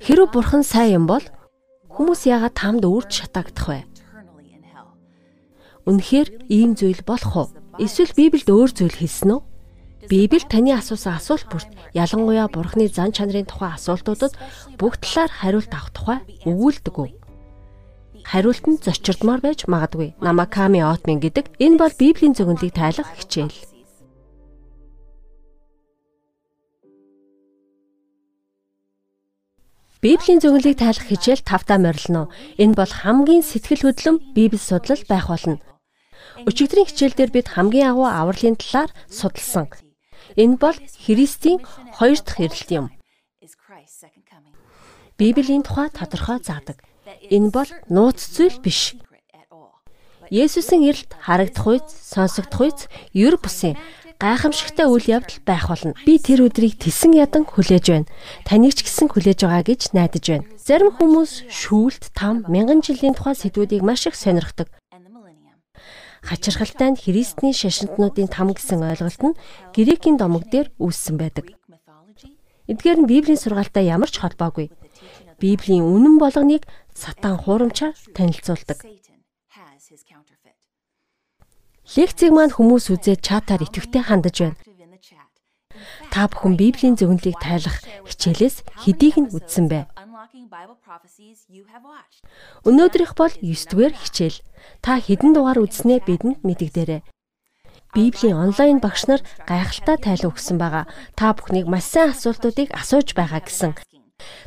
Хэрв бурхан сайн юм бол хүмүүс яагаад таамд үрд шатаагдах вэ? Үнэхээр ийм зүйл болох уу? Эсвэл Библиэд өөр зүйл хэлсэн үү? Библи таны асуусан асуулт бүрт ялангуяа Бурхны зан чанарын тухай асуултуудад бүх талаар хариулт авах тухай өгүүлдэг үү? Хариулт нь зочирдмоор байж магадгүй. Намаками Отмин гэдэг энэ бол Библийн зөвнөлийг тайлах хичээл. Библийн зөвнөлийг тайлах хичээл тавтаа морилно. Энэ бол хамгийн сэтгэл хөдлөм Библи судлал байх болно. Өчигдрийн хичээлдэр бид хамгийн агуу авралын талаар судалсан. Энэ бол Христийн хоёр дахь ирэлт юм. Библийн тухай тодорхой заадаг. Энэ бол нууц зүйл биш. Есүсийн ирэлт харагдах үйс, сонсогдох үйс ер бусын гайхамшигтай үйл явдал байх болно. Би тэр өдрийг тесэн ядан хүлээж байна. Таныг ч гэсэн хүлээж байгаа гэж найдаж байна. Зарим хүмүүс шүүлт там мянган жилийн тухай сэдвүүдийг маш их сонирхдаг. Хачирхалтай нь Христний шашинтнуудын там гэсэн ойлголт нь Грекийн домог дээр үүссэн байдаг. Эдгээр нь Библийн сургаалтай ямар ч холбоогүй. Библийн үнэн болгоныг сатан хуурамчаар танилцуулдаг. Лекцийг маань хүмүүс үзээд чатаар идэвхтэй хандаж байна. Та бүхэн Библийн зөвнөлийг тайлах хичээлээс хэдийг нь үзсэн бэ? Өнөөдрийнх бол 9 дугаар хичээл. Та хэдэн дугаар үзснээ бидэнд мэдэгдээрэй. Библийн онлайн багш нар гайхалтай тайлан өгсөн байгаа. Та бүхнийг маш сайн асуултуудыг асууж байгаа гэсэн.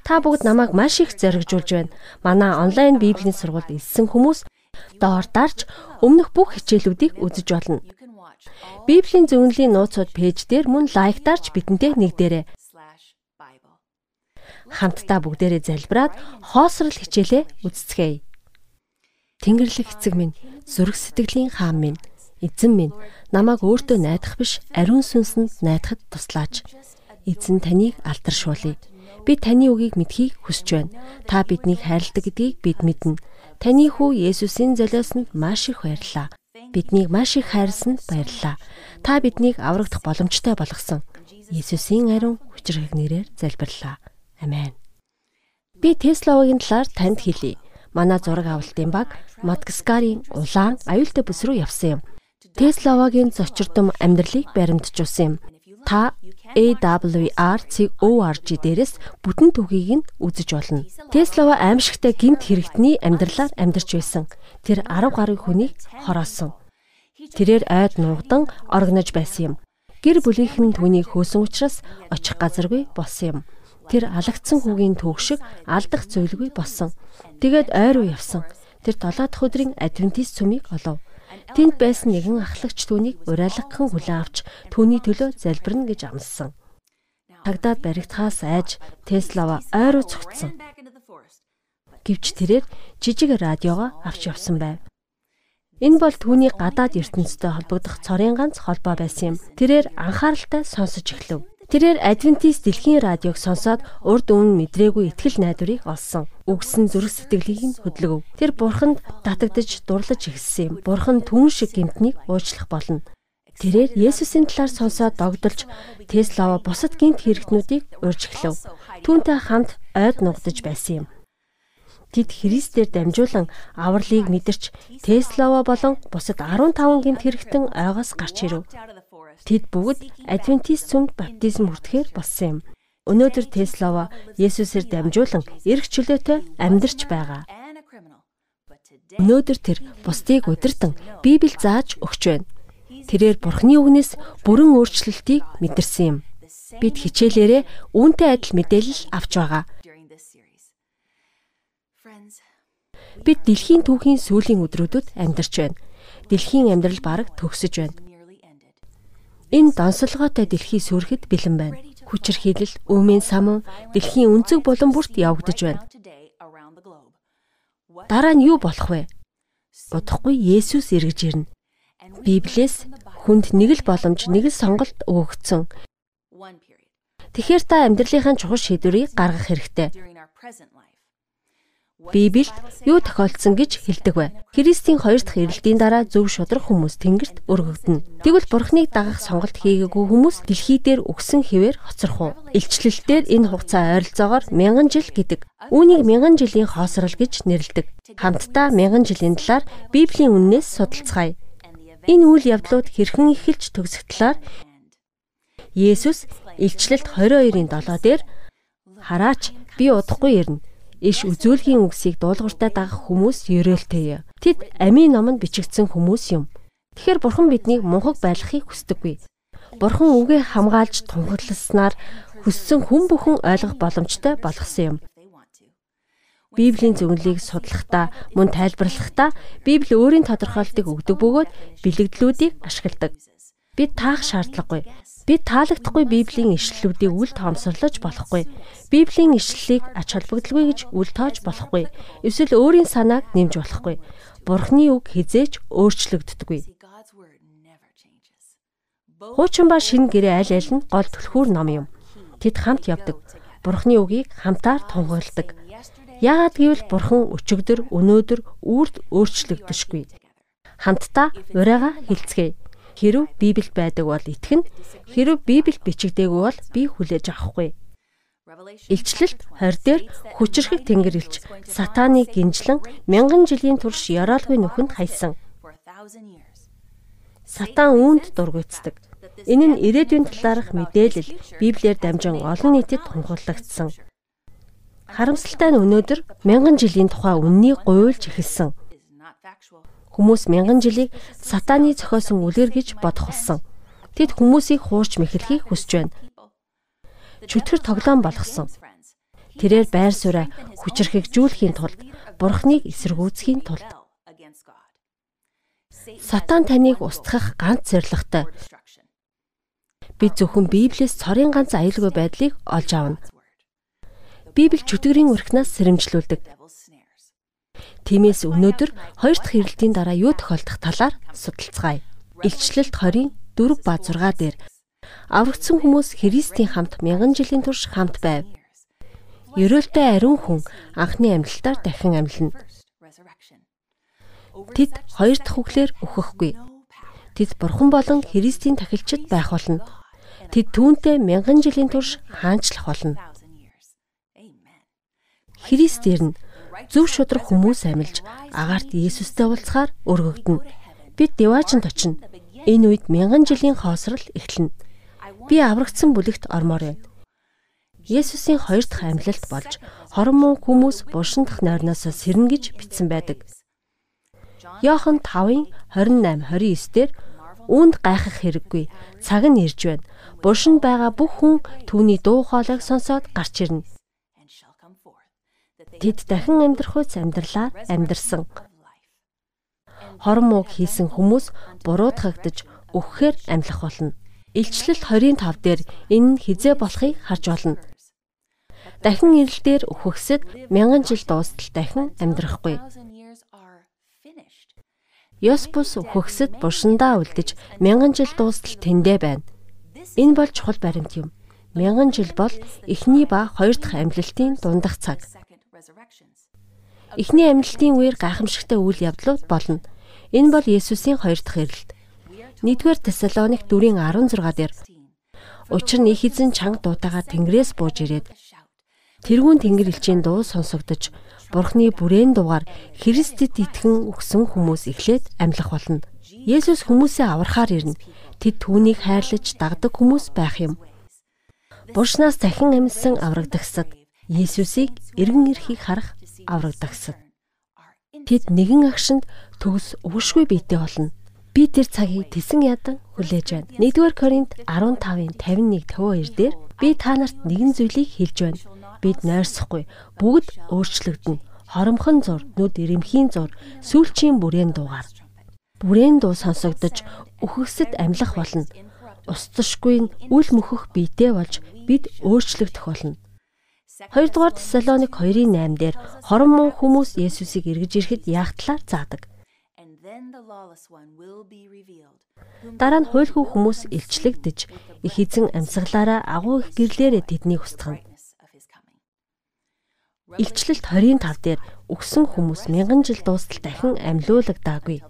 Та бүгд намайг маш их зоригжуулж байна. Манай онлайн Библийн сургуульд ирсэн хүмүүс доор дарж өмнөх бүх хичээлүүдийг үзэж болно. Библийн зөвнөлийн нууцуд пэйж дээр мөн лайктаарч бидэнтэй нэгдээрэй. Хамтдаа бүгдээрээ залбираад хоосрол хичээлээ үздэцгээе. Тэнгэрлэг эцэг минь, зүрх сэтгэлийн хаан минь, эзэн минь, намайг өөртөө найдах биш, ариун сүнсэнд найдахад туслаач. Эзэн таныг алдаршуулъя. Би таны үгийг мэдхийг хүсэж байна. Та биднийг хайрладаг гэдгийг бид мэднэ. Таны хүү Есүсийн золиосонд маш их баярлалаа. Биднийг маш их хайрлсанд баярлалаа. Та биднийг аврагдах боломжтой болгосон. Есүсийн ариун хүчрхэг нэрээр залбирлаа. Амен. Би Тесловагийн талаар танд хэлье. Манай зураг авалтын баг Мадагаскарын улаан аюултай бүс рүү явсан юм. Тесловагийн зочирдом амьдралыг баримтжуулсан юм. Та AWR.org дээрээс бүтэн түүхийг нь үзэж болно. Теслава аимшигтай гинт хэрэгтний амьдралаар амьдарч байсан. Тэр 10 гаруй хүнийг хороосон. Тэрээр ойд нуугдан оргинож байсан юм. Гэр бүлийнхэн түүнийг хөөсөн учраас очих газаргүй болсон юм. Тэр алагдсан хүүгийн шиг алдах зүйлгүй болсон. Тэгээд ойр уу явсан. Тэр 7 дахь өдрийн адвентист цүмийг олов. Тэнд байсан нэгэн ахлагч түүнийг урайлгахын хүлээн авч түүний төлөө залбирна гэж амласан. Тагдаад баригдахаас айж Теслава ойроо цогцсон. Гэвч тэрээр жижиг радиогоо авч явсан байв. Энэ бол түүний гадаад ертөнцтэй холбогдох цорын ганц холбоо байсан юм. Тэрээр анхааралтай сонсож эхлэв. Тэрээр Адвентист дэлхийн радиог сонсоод урд өмнө мэдрээгүй ихтгэл найдварыг олсон. Үгсэн зүрх сэтгэлийг нь хөдлөв. Тэр бурханд татагдж дурлаж эхэлсэн юм. Бурхан түн шиг гинтнийг уучлах болно. Тэрээр Есүсийн талаар сонсоод догдолж Теслава бусад гинт хэрэгтнүүдийг урьж эхлэв. Түүнтэй хамт ойд нугдаж байсан юм. Тэд Христээр дамжуулан авралыг мэдэрч Теслава болон бусад 15 гинт хэрэгтэн ойгоос гарч ирэв. Тэд бүгд адвентист цөмд баптизм хүртэхээр болсон юм. Өнөөдөр Теслава Есүсээр дамжуулан эрх чөлөөтэй амьдарч байгаа. Өнөөдөр тэр бусдыг удирдан Библи зааж өгч байна. Тэрээр Бурхны үгнээс бүрэн өөрчлөлтийг мэдэрсэн юм. Бид хичээлээрээ үүнтэй адил мэдээлэл авч байгаа. Бид дэлхийн түүхийн сүүлийн өдрүүдэд амьдарч байна. Дэлхийн амьдрал бараг төгсөж байна. Энэ донсолгоотой дэлхий сүрэхэд бэлэн байна. Хүчирхийлэл, өмийн самун дэлхийн өнцөг булан бүрт явагдаж байна. Дараа нь юу болох вэ? Удахгүй Есүс эргэж ирнэ. Библиэс хүнд нэг л боломж, нэг л сонголт өгөгдсөн. Тэгэхээр та амьдралынхаа чухал шийдвэрийг гаргах хэрэгтэй. Библиэд юу тохиолдсон гэж хэлдэг вэ? Христийн хоёр дахь ирэлтийн дараа зөв шудрах хүмүүс тэнгэрт өргөгдөнө. Тэгвэл Бурхныг дагах сонголт хийгээгүй хүмүүс дэлхий дээр өгсөн хിവэр хоцрох уу? Илчлэлтээр энэ хугацаа ойролцоогоор мянган жил гэдэг. Үүнийг мянган жилийн хоосрол гэж нэрлэдэг. Хамтдаа мянган жилийн талаар Библийн үннээс судалцгаая. Энэ үйл явдлууд хэрхэн эхэлж төгсөх талаар Есүс Илчлэлт 22-ын 7 дээр хараач би удахгүй ирнэ иш үзүүлгийн үгсийг дуулууртай дагах хүмүүс ерөөлтэй. Тэд амийн номонд бичигдсэн хүмүүс юм. Тэгэхээр бурхан биднийг мунхаг байлгахыг хүсдэггүй. Бурхан үгээ хамгаалж тунхагласнаар хүссэн хүн бүхэн ойлгох боломжтой болгосон юм. Библийн зөвнөлийг судлахдаа, мөн тайлбарлахдаа Библи өөрийн тодорхойлтыг өгдөг бөгөөд бэлэгдлүүдийг ашигладаг. Бид таах шаардлагагүй. Бид таалагдахгүй Библийн ишлэлүүдийг үл тоомсорлож болохгүй. Библийн ишлэлийг ач холбогдолгүй гэж үл тоож болохгүй. Эсвэл өөрийн санааг нэмж болохгүй. Бурхны үг хизээч өөрчлөгддөггүй. Хуучин ба шин гэрээ аль аль нь гол түлхүүр ном юм. Тэд хамт явдаг. Бурхны үгийг хамтаар тунгаалдаг. Яагаад гэвэл бурхан өчигдөр, өнөөдөр үрд өөрчлөгдөшгүй. Хамтдаа урайга хилцгээе Хэрв Библи байдаг бол итгэн, хэрв Библи бичигдээгүй бол би хүлээж авахгүй. Илчлэлт 20 дээр хүчрхэг тэнгэр илч сатаны гинжлэн мянган жилийн турш яраалгүй нүхэнд хайсан. Сатан үүнд дургуйцдаг. Энэ нь ирээдүйн талаарх мэдээлэл Библиэр дамжин олон нийтэд тунхаглагдсан. Харамсалтай нь өнөөдөр мянган жилийн тухай үннийг гуйлж эхэлсэн. Хүмүүс мянган жилийг сатаны зохиосон үлгэр гэж бодох болсон. Тэд хүмүүсийг хуурч мэхлэхийг хүсэж байна. Чөтгөр тоглоом болгосон. Тэрээр байр сууриа хүчрхэгжүүлэхийн тулд бурхныг эсэргүүцхийн тулд Сатан таныг устгах ганц зорилготой. Бид зөвхөн Библиэс цорын ганц аюулгүй байдлыг олж авна. Библи чөтгөрийн урхнаас сэрэмжлүүлдэг. Тиймээс өнөөдөр хоёр дахь хэрэлтийн дараа юу тохиолдох талаар судалцгаая. Илчлэлт 20-ийн 4 ба 6 дээр аврагдсан хүмүүс Христийн хамт мянган жилийн турш хамт байв. Ерөөлтэй ариун хүн анхны амьдлалтаар дахин амьлна. Тэд хоёр дахь үглээр өөхөхгүй. Тэд бурхан болон Христийн тахилчид байх болно. Тэд түүнтэй мянган жилийн турш хаанчлах болно. Христ ирнэ зөв шудрах хүмүүс амилж агаарт Есүстэй уулзахаар өргөгдөнө. Бид Деважинд очино. Энэ үед мянган жилийн хоосрол эхэлнэ. Би аврагдсан бүлэгт ормоор байна. Есүсийн хоёр дахь амьлалт болж хорон муу хүмүүс булшин дахь нойрноос сэрнэ гэж бичсэн байдаг. Йохан 5-ын 28 29 дээр үүнд гайхах хэрэггүй. Цаг нь ирж байна. Булшинд байгаа бүх хүн түүний дуу хоолойг сонсоод гарч ирнэ. Тэд дахин амьдрах үс амьдралаар амьдрсан. Хорон мууг хийсэн хүмүүс буруудахагдж өгөхээр амьлах болно. Илчлэл 25 дээр энэ нь хизээ болохыг харж болно. Дахин ирэл дээр өхөхсөд мянган жил дуустал дахин амьдрахгүй. Йоспус өхөхсөд буршиндаа үлдэж мянган жил дуустал тэндэ байна. Энэ бол чухал баримт юм. Мянган жил бол эхний ба хоёр дахь амьлалтын дундах цаг. Эхний амьдлтын үеэр гайхамшигтай үйл явдлууд болно. Энэ бол Есүсийн хоёр дахь ирэлт. 1-р Тесалоник 4:16 дээр Учир нь их эзэн чанга дуутаага тэнгэрээс бууж ирээд тэрүүн тэнгэр элчийн дуу сонсогдож Бурхны бүрээн дуугаар Христэд итгэн өгсөн хүмүүс эхлээд амьлах болно. Есүс хүмүүсээ аврахаар ирнэ. Тэд түүнийг хайрлаж дагдаг хүмүүс байх юм. Буршнаас дахин амьсан аврагдагсад Есүсийг эргэн ирхийг харах аврагдагсад. Тэд нэгэн агшинд төгс өгшгүй биетэй болно. Би тэр цагийг тесэн ядан хүлээж байна. 1-р Коринт 15-ын 51-52 дээр би та нарт нэгэн зүйлийг хэлж байна. Бид нойрсохгүй бүгд өөрчлөгдөнө. Хоромхон зур, нүд ирэмхийн зур, сүүлчийн бүрээн дуугаар. Бүрээн дуу сонсогдож өхөксөд амьлах болно. Устдашгүй үл мөхөх биетэй болж бид өөрчлөгдөх болно. 2 дугаар Тесалоник 2-ын 8 дээр хорон муу хүмүүс Есүсийг эргэж ирэхэд яах талаар заадаг. Дараа нь хуйлгүй хүмүүс илчлэгдэж их эзэн амьсгалаараа агуу их гэрлээрээ тэднийг устгана. Илчлэлт 25 дээр өгсөн хүмүүс мянган жил дуустал дахин амьлуулагдаагүй.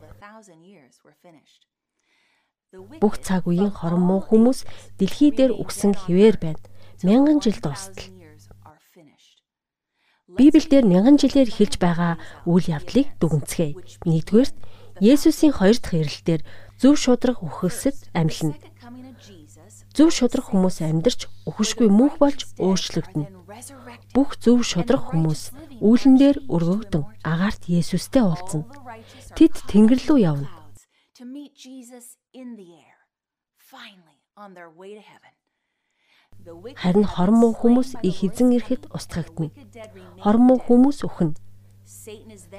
Бүх цаг үеийн хорон муу хүмүүс дэлхий дээр үгсэн хിവэр байна. Мянган жил дуустал. Библиэлд мянган жилээр хэлж байгаа үйл явдлыг дүгнцгээе. Нэгдүгээрт Есүсийн хоёр дахь ирэлтээр зөв шудраг үхэлсэд амьлна. Зөв шудраг хүмүүс амьдарч өхөшгүй мөнх болж өөрчлөгдөнө. Бүх зөв шудраг хүмүүс үүлэн дээр өргөгдөн агаарт Есүстэй уулзна. Тэд Тэнгэр рүү явна. Харин хормоо хүмүүс их эзэн ирэхэд устгагдана. Хормоо хүмүүс өхнө.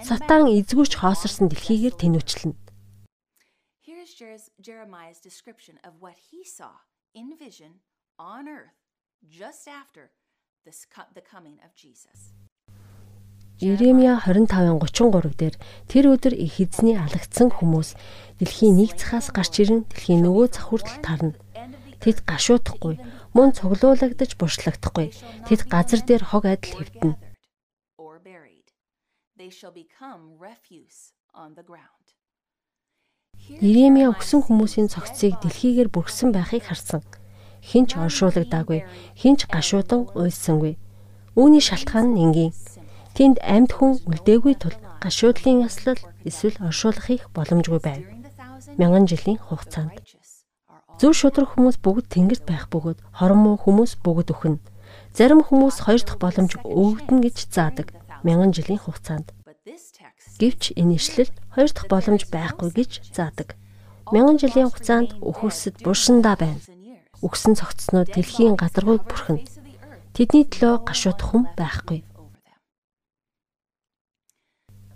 Сатан эзгүүч хоосорсон дэлхийгээр тэнүүчлэнэ. Here's Jeremiah's description of what he saw in vision on earth just after the coming of Jesus. Иремья 25:33 дээр тэр өдөр их эзний алагдсан хүмүүс дэлхийн нэг цахаас гарч ирэн дэлхийн нөгөө цах хүртэл тарна. Тэд гашуудахгүй, мөн цуглуулагдаж буршлагдахгүй. Тэд газар дээр хог адил хэвтэнэ. Иремья өгсөн хүмүүсийн цогцыг дэлхийгээр бүргсэн байхыг харсан. Хинч оршуулгадаагүй, хинч гашуудан уйлсангүй. Үүний шалтгаан нь энгийн Тэнд амьд хүн үлдээгүй тул гашуудлын яслал эсвэл оршуулгахыг боломжгүй байв. Мянган жилийн хугацаанд зөв шудраг хүмүүс бүгд тэнгэрт байх бөгөөд хорон муу хүмүүс бүгд өхнө. Зарим хүмүүс хоёр дахь боломж өгдөн гэж заадаг. Мянган жилийн хугацаанд. Гэвч энэ ишлэл хоёр дахь боломж байхгүй гэж заадаг. Мянган жилийн хугацаанд өхөсөд буршиндаа байна. Үгсэн цогцснууд дэлхийн гадаргүйг бүрхэн. Тэдний төлөө гашуудах хүн байхгүй.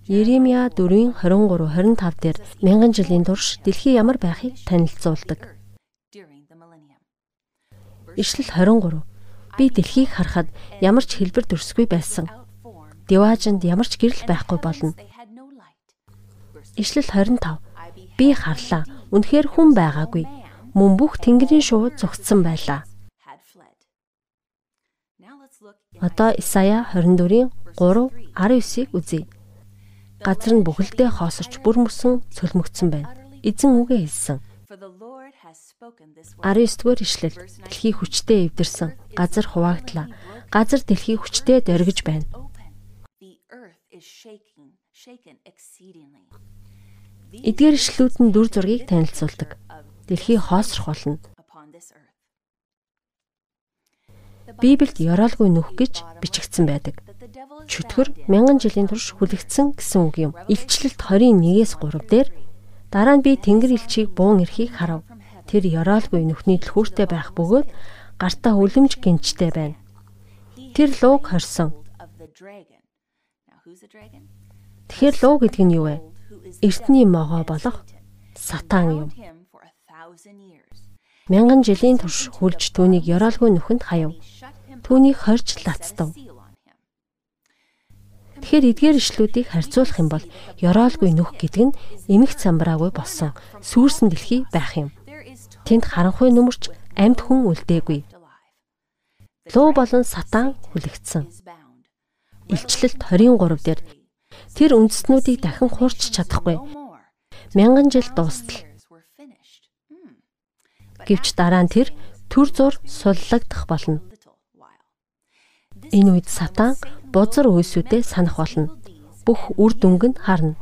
Еремья 4-ийн 23 25 дээр мянган жилийн турш дэлхий ямар байхыг танилцуулдаг. Ишлэл 23 Би дэлхийг харахад ямар ч хэлбэр төрсгүй байсан. Диваажинд ямар ч гэрэл байхгүй болно. Ишлэл 25 Би харлаа. Үнэхээр хүн байгаагүй. Мөн бүх тэнгэрийн шууд зогтсон байлаа. Одоо Исая 24-ийн 3 19-ийг үзье. Газар нь бүхэлдээ хоосорч бүр мөсөн цөлмөгцсөн байна. Эзэн үгээ хэлсэн. 19-р ишлэл дэлхий хүчтэй эвдэрсэн. Газар хуваагдлаа. Газар дэлхий хүчтэй дөргиж байна. Эдгээр ишлүүд нь дүр зургийг танилцуулдаг. Дэлхий хоосрох болно. Библиэд ёроолгүй нүх гэж бичигдсэн байдаг. Чөтгөр мянган жилийн турш хүлэгдсэн гэсэн үг юм. Илчлэлт 21-ээс 3 дээр дараа нь би тэнгэр элчийг буун эрхийг харав. Тэр ёроолгүй нүхний төлхүүртэй байх бөгөөд гартаа үлэмж гинчтэй байна. Тэр лууг хорсон. Тэгэхээр луу гэдэг нь юу вэ? Эртний могоо болох сатан юм. Мянган жилийн турш хүлж түүнийг ёроолгүй нүхэнд хаяв. Түүнийг хорж лацтав. Тэгэхээр эдгээр ишлүүдийг харьцуулах юм бол ёроолгүй нүх гэдэг нь эмх замбраагүй болсон сүүрсэн дэлхий байх юм. Тэнд харанхуй нүмерч амьд хүн үлдээгүй. Луу болон сатан хүлэгдсэн. Илчлэлт 23 дээр тэр үндэстнүүдийг дахин хуурч чадахгүй. Мянган жил дуустал. Гэвч дараа нь тэр төр зур суллагдах болно. Энэ үед сатан бузар үйлсүүдээ санах болно. Бүх үр дүнг нь харна.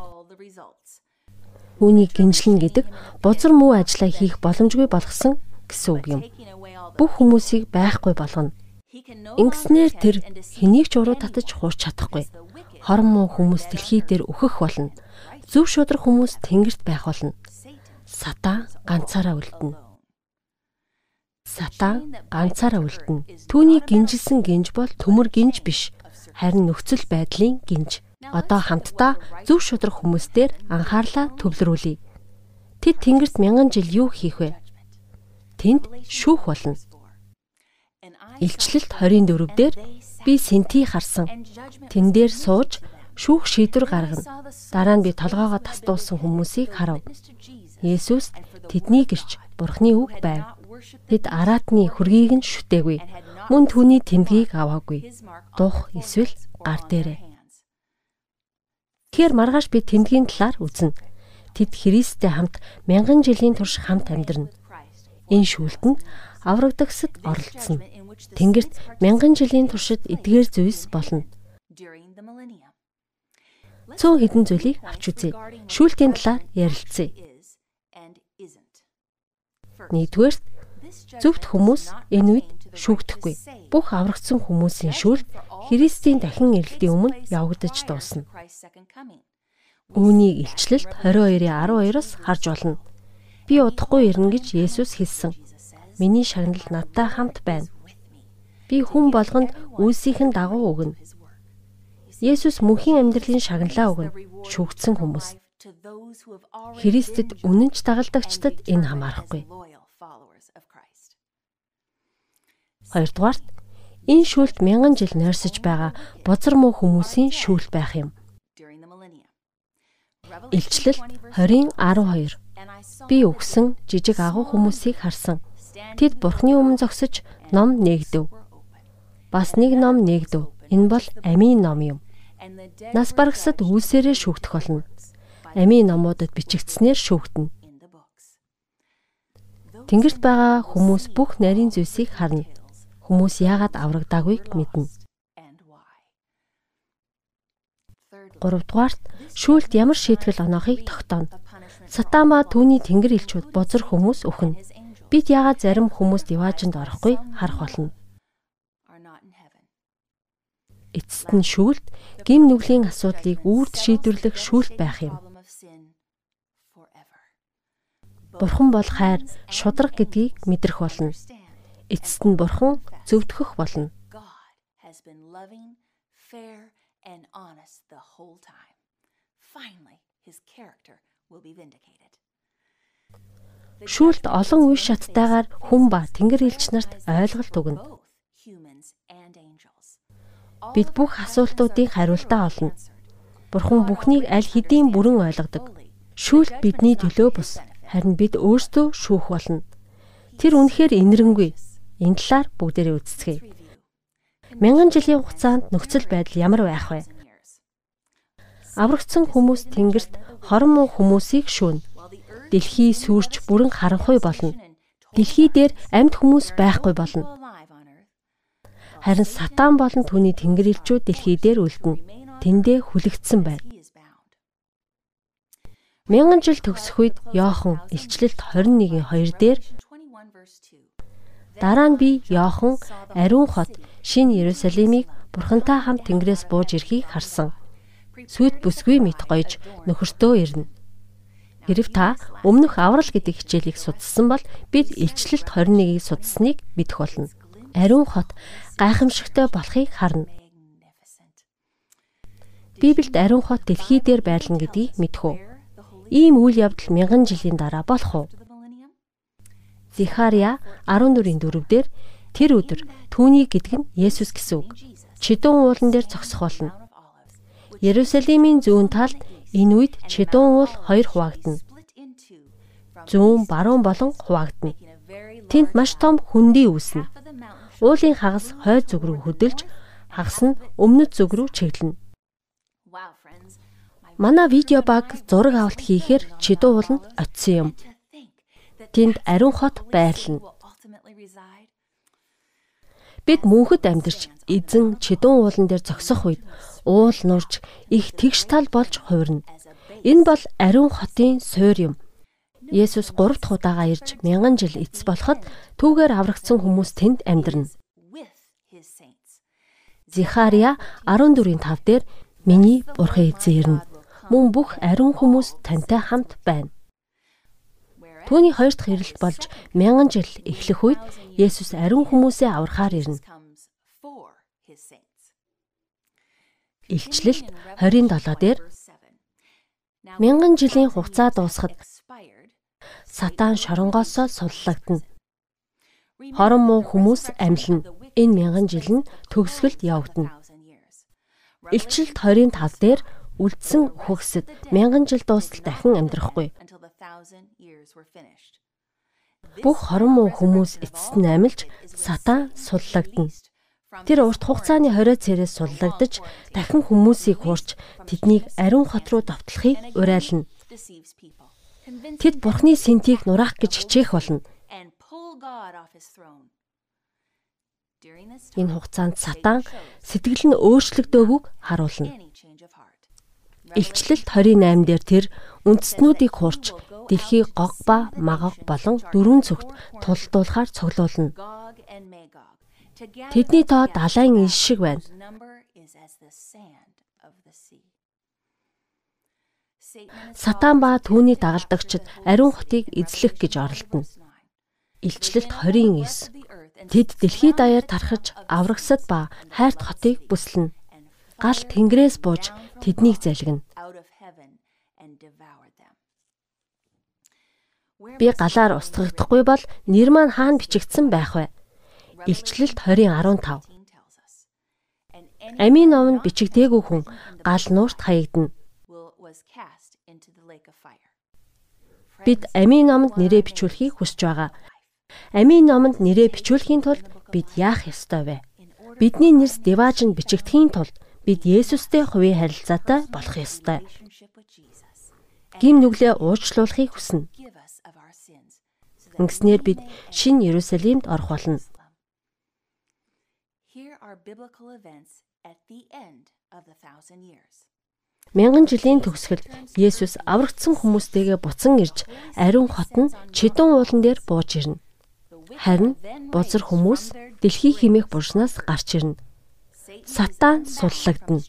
Үүнийг гинжлэн гэдэг бузар муу ажиллаа хийх боломжгүй болгосон гэсэн үг юм. Бүх хүмүүсийг байхгүй болгоно. Ингэснээр тэр хэнийг ч уруу татаж хуурч чадахгүй. Хорон муу хүмүүс дэлхий дээр өөхөх болно. Зөв шудраг хүмүүс тэнгэрт байх болно. Сатан ганцаараа үлдэнэ. Сатан ганцаараа үлдэнэ. Түүний гинжилсэн гинж бол төмөр гинж биш харин нөхцөл байдлын гинж. Одоо хамтдаа зөв шудрах хүмүүстээр анхаарлаа төвлөрүүлье. Тэд Тэнгэрт мянган жил юу хийх вэ? Тэнд шүүх болно. Илчлэлт 24 дээр би Синти харсан. Тэн дээр сууж шүүх шийдвэр гаргана. Дараа нь би толгоогоо тасдуулсан хүмүүсийг харав. Есүс тэдний гэрч Бурхны үг байв. Тэд араатны хөргийг нь шүтээгүй. Мөн түүний тэмдгийг аваагүй. Дух эсвэл гар дээрээ. Тэгэхээр маргааш би тэмдгийн талаар үзнэ. Тэд Христтэй хамт мянган жилийн турш хамт амьдрна. Энэ шүүлтэнд аврагдагсад оролцсон. Тэнгэрт мянган жилийн туршид эдгээр зүйлс болно. Цөөн хэдэн зүйлийг авч үзье. Шүүлтийн талаар ярилцъя. Нэгдүгээр зөвхт хүмүүс энэ үед шүүгдэхгүй. Бүх аврагдсан хүмүүсийн шүүлт Христийн дахин ирэлтийн өмнө явагдаж дуусна. Үүнийг илчлэлт 22:12-оос харж болно. Би удахгүй ирнэ гэж Есүс хэлсэн. Миний шагнал надтай хамт байна. Би хүн болгонд үйлсийнхэн дагуу өгнө. Есүс мөнхийн амьдралын шагналаа өгнө. Шүгдсэн хүмүүс. Христэд үнэнч дагалдагчдад энэ хамаарахгүй. Хоёрдугаарт энэ шүүлт мянган жил нойрсож байгаа бузар муу хүмүүсийн шүүл байх юм. Илчлэл 20:12 Би өгсөн жижиг агуу хүмүүсийг харсан. Тэд бурхны өмнө зогсож ном нээгдэв. Бас нэг ном нээгдэв. Энэ бол амийн ном юм. Нас барагсад үлсээрээ шүүгдэх болно. Амийн номуудад бичигдснээр шүүгдэнэ. Тэнгэрт байгаа хүмүүс бүх нарийн зүйлсийг харна. Хүмүүс яагаад аврагдаагүйг мэднэ. 3 дугаарт шүүлт ямар шийтгэл оноохыг тогтооно. Сатан ба түүний тэнгэр элчүүд бузар хүмүүс өхнө. Бид яагаад зарим хүмүүст яваажинд орохгүй харах болно. Эцэст нь шүүлт гим нүглийн асуудлыг үрд шийдвэрлэх шүүлт байх юм. Бурхан бол хайр, шудраг гэдгийг мэдрэх болно. Эцэст нь бурхан зөвдгөх болно. Шүүлт олон үе шаттайгаар хүн ба тэнгэр элч нарт ойлголт өгнө. Бид бүх асуултуудын хариултаа олно. Бурхан бүхнийг аль хэдийн бүрэн ойлгодог. Шүүлт бидний төлөө бус. Харин бид өөрсдөө шүүх болно. Тэр үнэхээр инэрэнгүй. Энэ талаар бүгдээрээ үздцгээе. Мянган жилийн хугацаанд нөхцөл байдал ямар байх вэ? Аврагдсан хүмүүс тэнгэрт хорон муу хүмүүсийг шүүн. Дэлхий сүрч бүрэн харанхуй болно. Дэлхий дээр амьд хүмүүс байхгүй болно. Харин сатан болон түүний тэнгэрлэгчүүд дэлхий дээр үлдэнэ. Тэндээ хүлэгдсэн байна. Мянган жил төгсөх үед Йохан илчлэлт 21-ийн 2 дээр Дараа нь би Йохан ариун хот Шин Иерусалимыг Бурхантай хамт Тэнгэрээс бууж ирэхийг харсан. Сүд бүсгүй мэд гоёж нөхөртөө ирнэ. Хэрв та өмнөх аврал гэдэг хичээлийг судалсан бол бид илчлэлт 21-ийг судалсныг мэдэх болно. Ариун хот гайхамшигтай болохыг харна. Библиэд ариун хот дэлхий дээр байлна гэдгийг мэдэх үү? Ийм үйл явдал мянган жилийн дараа болох уу? Зихария 14-ийн 4-дэр тэр өдөр түүний гэдг нь Есүс гэсэн үг. Чидүүн уулан дээр зогсох болно. Ерүсалимийн зүүн талд энэ үед чидүүн уул хоёр хуваагдана. Зүүн баруун болон хуваагдана. Тэнд маш том хөндөй үүснэ. Уулын хагас хойд зүг рүү хөдөлж, хагас нь өмнөд зүг рүү чиглэнэ. Манай видео баг зураг авалт хийхээр чидүүн уул нь очисон юм тэнд ариун хот байрлана. Бид мөнхөд амьдарч эзэн чидүүн уулан дээр зогсох үед уул нурж их тэгш тал болж хувирна. Энэ бол ариун хотын суур юм. Есүс 3 дахь удаага ирж мянган жил эцэс болоход түүгээр аврагдсан хүмүүс тэнд амьдрна. Зихария 14-ийн 5 дээр миний бурхан эзэн ирнэ. Мөн бүх ариун хүмүүс тантай хамт байна. Түүний хоёр дахь ирэлт болж мянган жил эхлэх үед Есүс ариун хүмүүсээ аврахаар ирнэ. Илчлэлт 27 дээр мянган жилийн хугацаа дуусахад сатан шоронгоосоо суллагдана. Хорон муу хүмүүс амьлна. Энэ мянган жил нь төгсгөлд явагдана. Илчлэлт 25 дээр үлдсэн хөгсөд мянган жил дуустал дахин амьдрахгүй thousand years were finished. Бүх хорон муу хүмүүс эцэст нь амилж сатан суллагдана. Тэр урт хугацааны хорио цэрээс суллагдаж дахин хүмүүсийг хуурч тэднийг ариун хот руу давтлахыг уриална. Тэд бурхны сэнтийг нураах гэж хичээх болно. Энэ хугацаанд сатан сэтгэл нь өөрчлөгдөөгүйг харуулна. Илчлэлт 28 дээр тэр үндэстнүүдийг хурч дэлхий гог ба магог болон дөрвөн цогт тулдуулахаар цуглуулна. Тэдний тоо далайн иш шиг байна. Сатан ба түүний дагалдагчид ариун хотыг эзлэх гэж оролдоно. Илчлэлт 29 Тэд дэлхий даяар тархаж аврагсад ба хайрт хотыг бүслэнэ. Гал тэнгэрээс бууж тэднийг залгина. Би галаар устгагдахгүй бол нэр маань хаана бичигдсэн байх вэ? Илчлэлт 20:15. Амийн номонд бичигдээгүй хүн гал нуурт хаягдана. Бид амийн номонд нэрээ бичүүлэхийг хүсэж байгаа. Амийн номонд нэрээ бичүүлэхийн тулд бид яах ёстой вэ? Бидний нэрс деваажинд бичигдэхийн тулд бид Есүстэй хувийн харилцаатай болох ёстой. Гим нүглээ уучлуулахыг хүснэ. Ингэснээр бид шинэ Иерусалимд орох болно. Мянган жилийн төгсгөлд Есүс аврагдсан хүмүүстэйгээ буцан ирж ариун хот нь чидэн уулан дээр бууж ирнэ. Харин бузар хүмүүс дэлхий химэх бурснаас гарч ирнэ. Сатан суллагдана.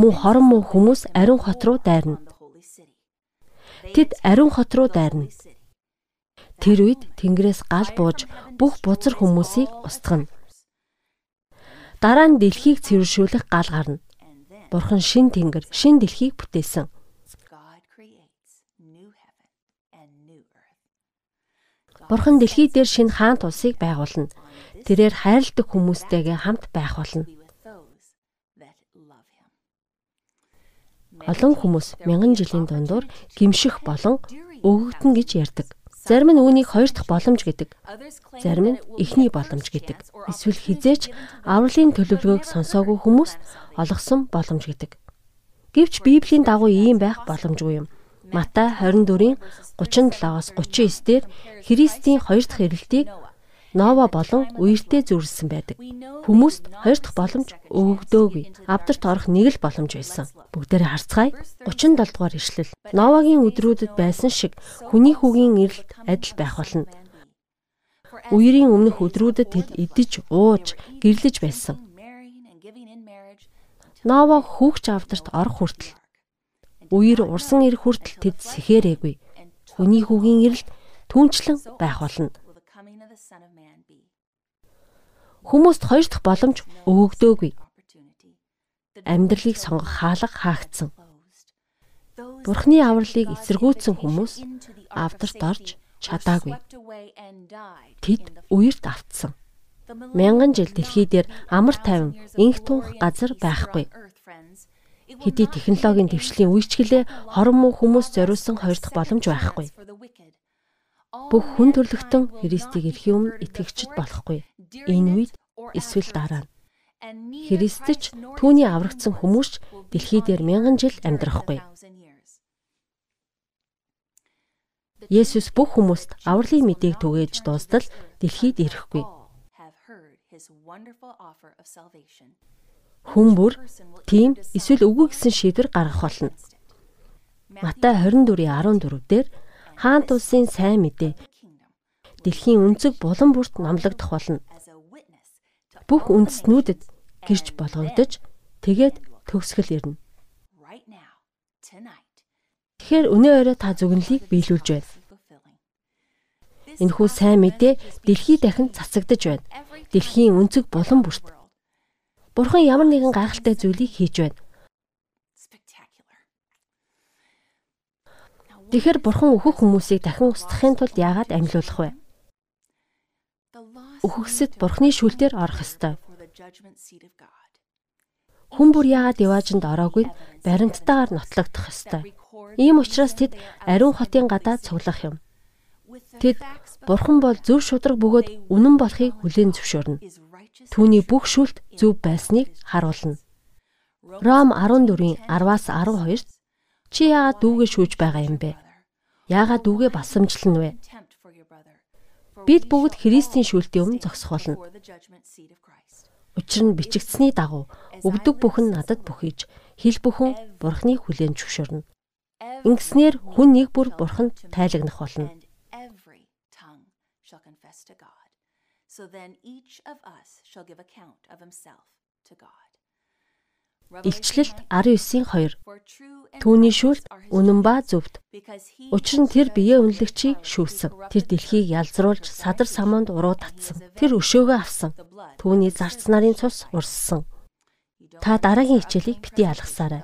Мөн хорон мөн хүмүүс ариун хот руу дайрна. Тэд ариун хот руу дайрна. Тэр үед Тэнгэрээс гал бууж бүх бузар хүмүүсийг устгана. Дараа нь дэлхийг цэвэршүүлэх гал гарна. Бурхан шин тэнгэр, шин дэлхийг бүтээсэн. Бурхан дэлхий дээр шинэ хаант улсыг байгуулна. Тэрээр хайрладаг хүмүүстэйгээ хамт байх болно. Олон хүмүүс мянган жилийн дундуур гимших болон өгөгдөн гэж ярьдаг. Зарим нь үүнийг хоёр дахь боломж гэдэг. Зарим нь эхний боломж гэдэг. Эсвэл хизээч авралын төлөвлөгөөг сонсоогүй хүмүүс олгосон боломж гэдэг. Гэвч Библийн дагуу ийм байх боломжгүй юм. Матай 24-ийн 37-аас 39 дээр Христийн хоёр дахь ирэлтийг Нова болон үертэй зүрлсэн байдаг. Хүмүүст хоёр дахь боломж өгөгдөөгүй. Авдарт орох нэг л боломж байсан. Бүгдээрээ харцгаая. 37 дугаар ишлэл. Новагийн өдрүүдэд байсан шиг хүний хүүгийн ирэлт адил байх болно. Үерийн өмнөх өдрүүдэд тэд идэж, ууж, гэрлэж байсан. Нова хүүхч авдарт орох хүртэл үер урсан ирэх хүртэл тэд сэхээрээгүй. Хүний хүүгийн ирэлт түнчлэн байх болно. Хүмүүст хоёр дахь боломж өгөгдөөгүй. Амьдралыг сонгох хаалга хаагдсан. Бурхны авралыг эсэргүүцсэн хүмүүс авдарт орж чадаагүй. Тэд үерт автсан. Мянган жил дэлхий дээр амар тайван инх тунх газар байхгүй. Хэдий технологийн дэвшлийн үеичгэлээ хорон муу хүмүүс зориулсан хоёр дахь боломж байхгүй. Бүх хүн төрлөختөн Христийг эрхийн өмнө итгэгчд болохгүй. Энэ үед эсвэл дараа нь Христч түүний аврагдсан хүмүүс дэлхий дээр мянган жил амьдрахгүй. Есүс бүх хүмүүст авралын мэдээг түгээж дуустал дэлхийд ирэхгүй. Хүн бүр тийм эсвэл үгүй гэсэн шийдвэр гаргах болно. Матай 24:14 дээр хаант улсын сайн мэдээ дэлхийн өнцөг булан бүрт номлогдох болно. Бүх үндэстнүүдэд гэрч болгогдож тэгээд төгсгөл ирнэ. Тэгэхээр өнөө орой та зүгнэлийг биелүүлж байна. Энэхүү сайн мэдээ дэлхий дахин цацагдж байна. Дэлхийн өнцөг булан бүрт Бурхан ямар нэгэн гайхалтай зүйлийг хийж байна. Тэгэхэр бурхан өөхөх хүмүүсийг дахин устгахын тулд яагаад амьлуулах вэ? Өөхөксөд бурхны шүлтээр орох ёстой. Хүн бүр яагаад яваажинд ороогүй баримттайгаар нотлогдох ёстой. Ийм учраас тэд ариун хотын гадаа цуглах юм. Тэд Бурхан бол зөв шудраг бөгөөд үнэн болохыг хүлээн зөвшөөрнө. Түүний бүх шүлт зөв байсныг харуулна. Ром 14-ийн 10-аас 12-т чи яагаад дүүгээ шүүж байгаа юм бэ? Яагаад дүүгээ басамжлана вэ? Бид бүгд Христийн шүүлтийн өмнө зогсох болно. Учир нь бичигдсэний дагуу өвдөг бүхэн надад бүхийж, хил бүхэн Бурхны хүлээн зөвшөөрнө. Ингэснээр хүн нэг бүр Бурханд тайлагнах болно. So then each of us shall give account of himself to God. Илчлэлт 19:2 Түүний шүлт үнэн ба зөвд. Учир нь тэр биеэ үнэлэгчийг шүүсэн. Тэр дэлхийг ялзруулж садар саманд уруу татсан. Тэр өшөөгөө авсан. Түүний зарц нарын цус урссан. Та дараагийн хичээлийг бити алгасаарай.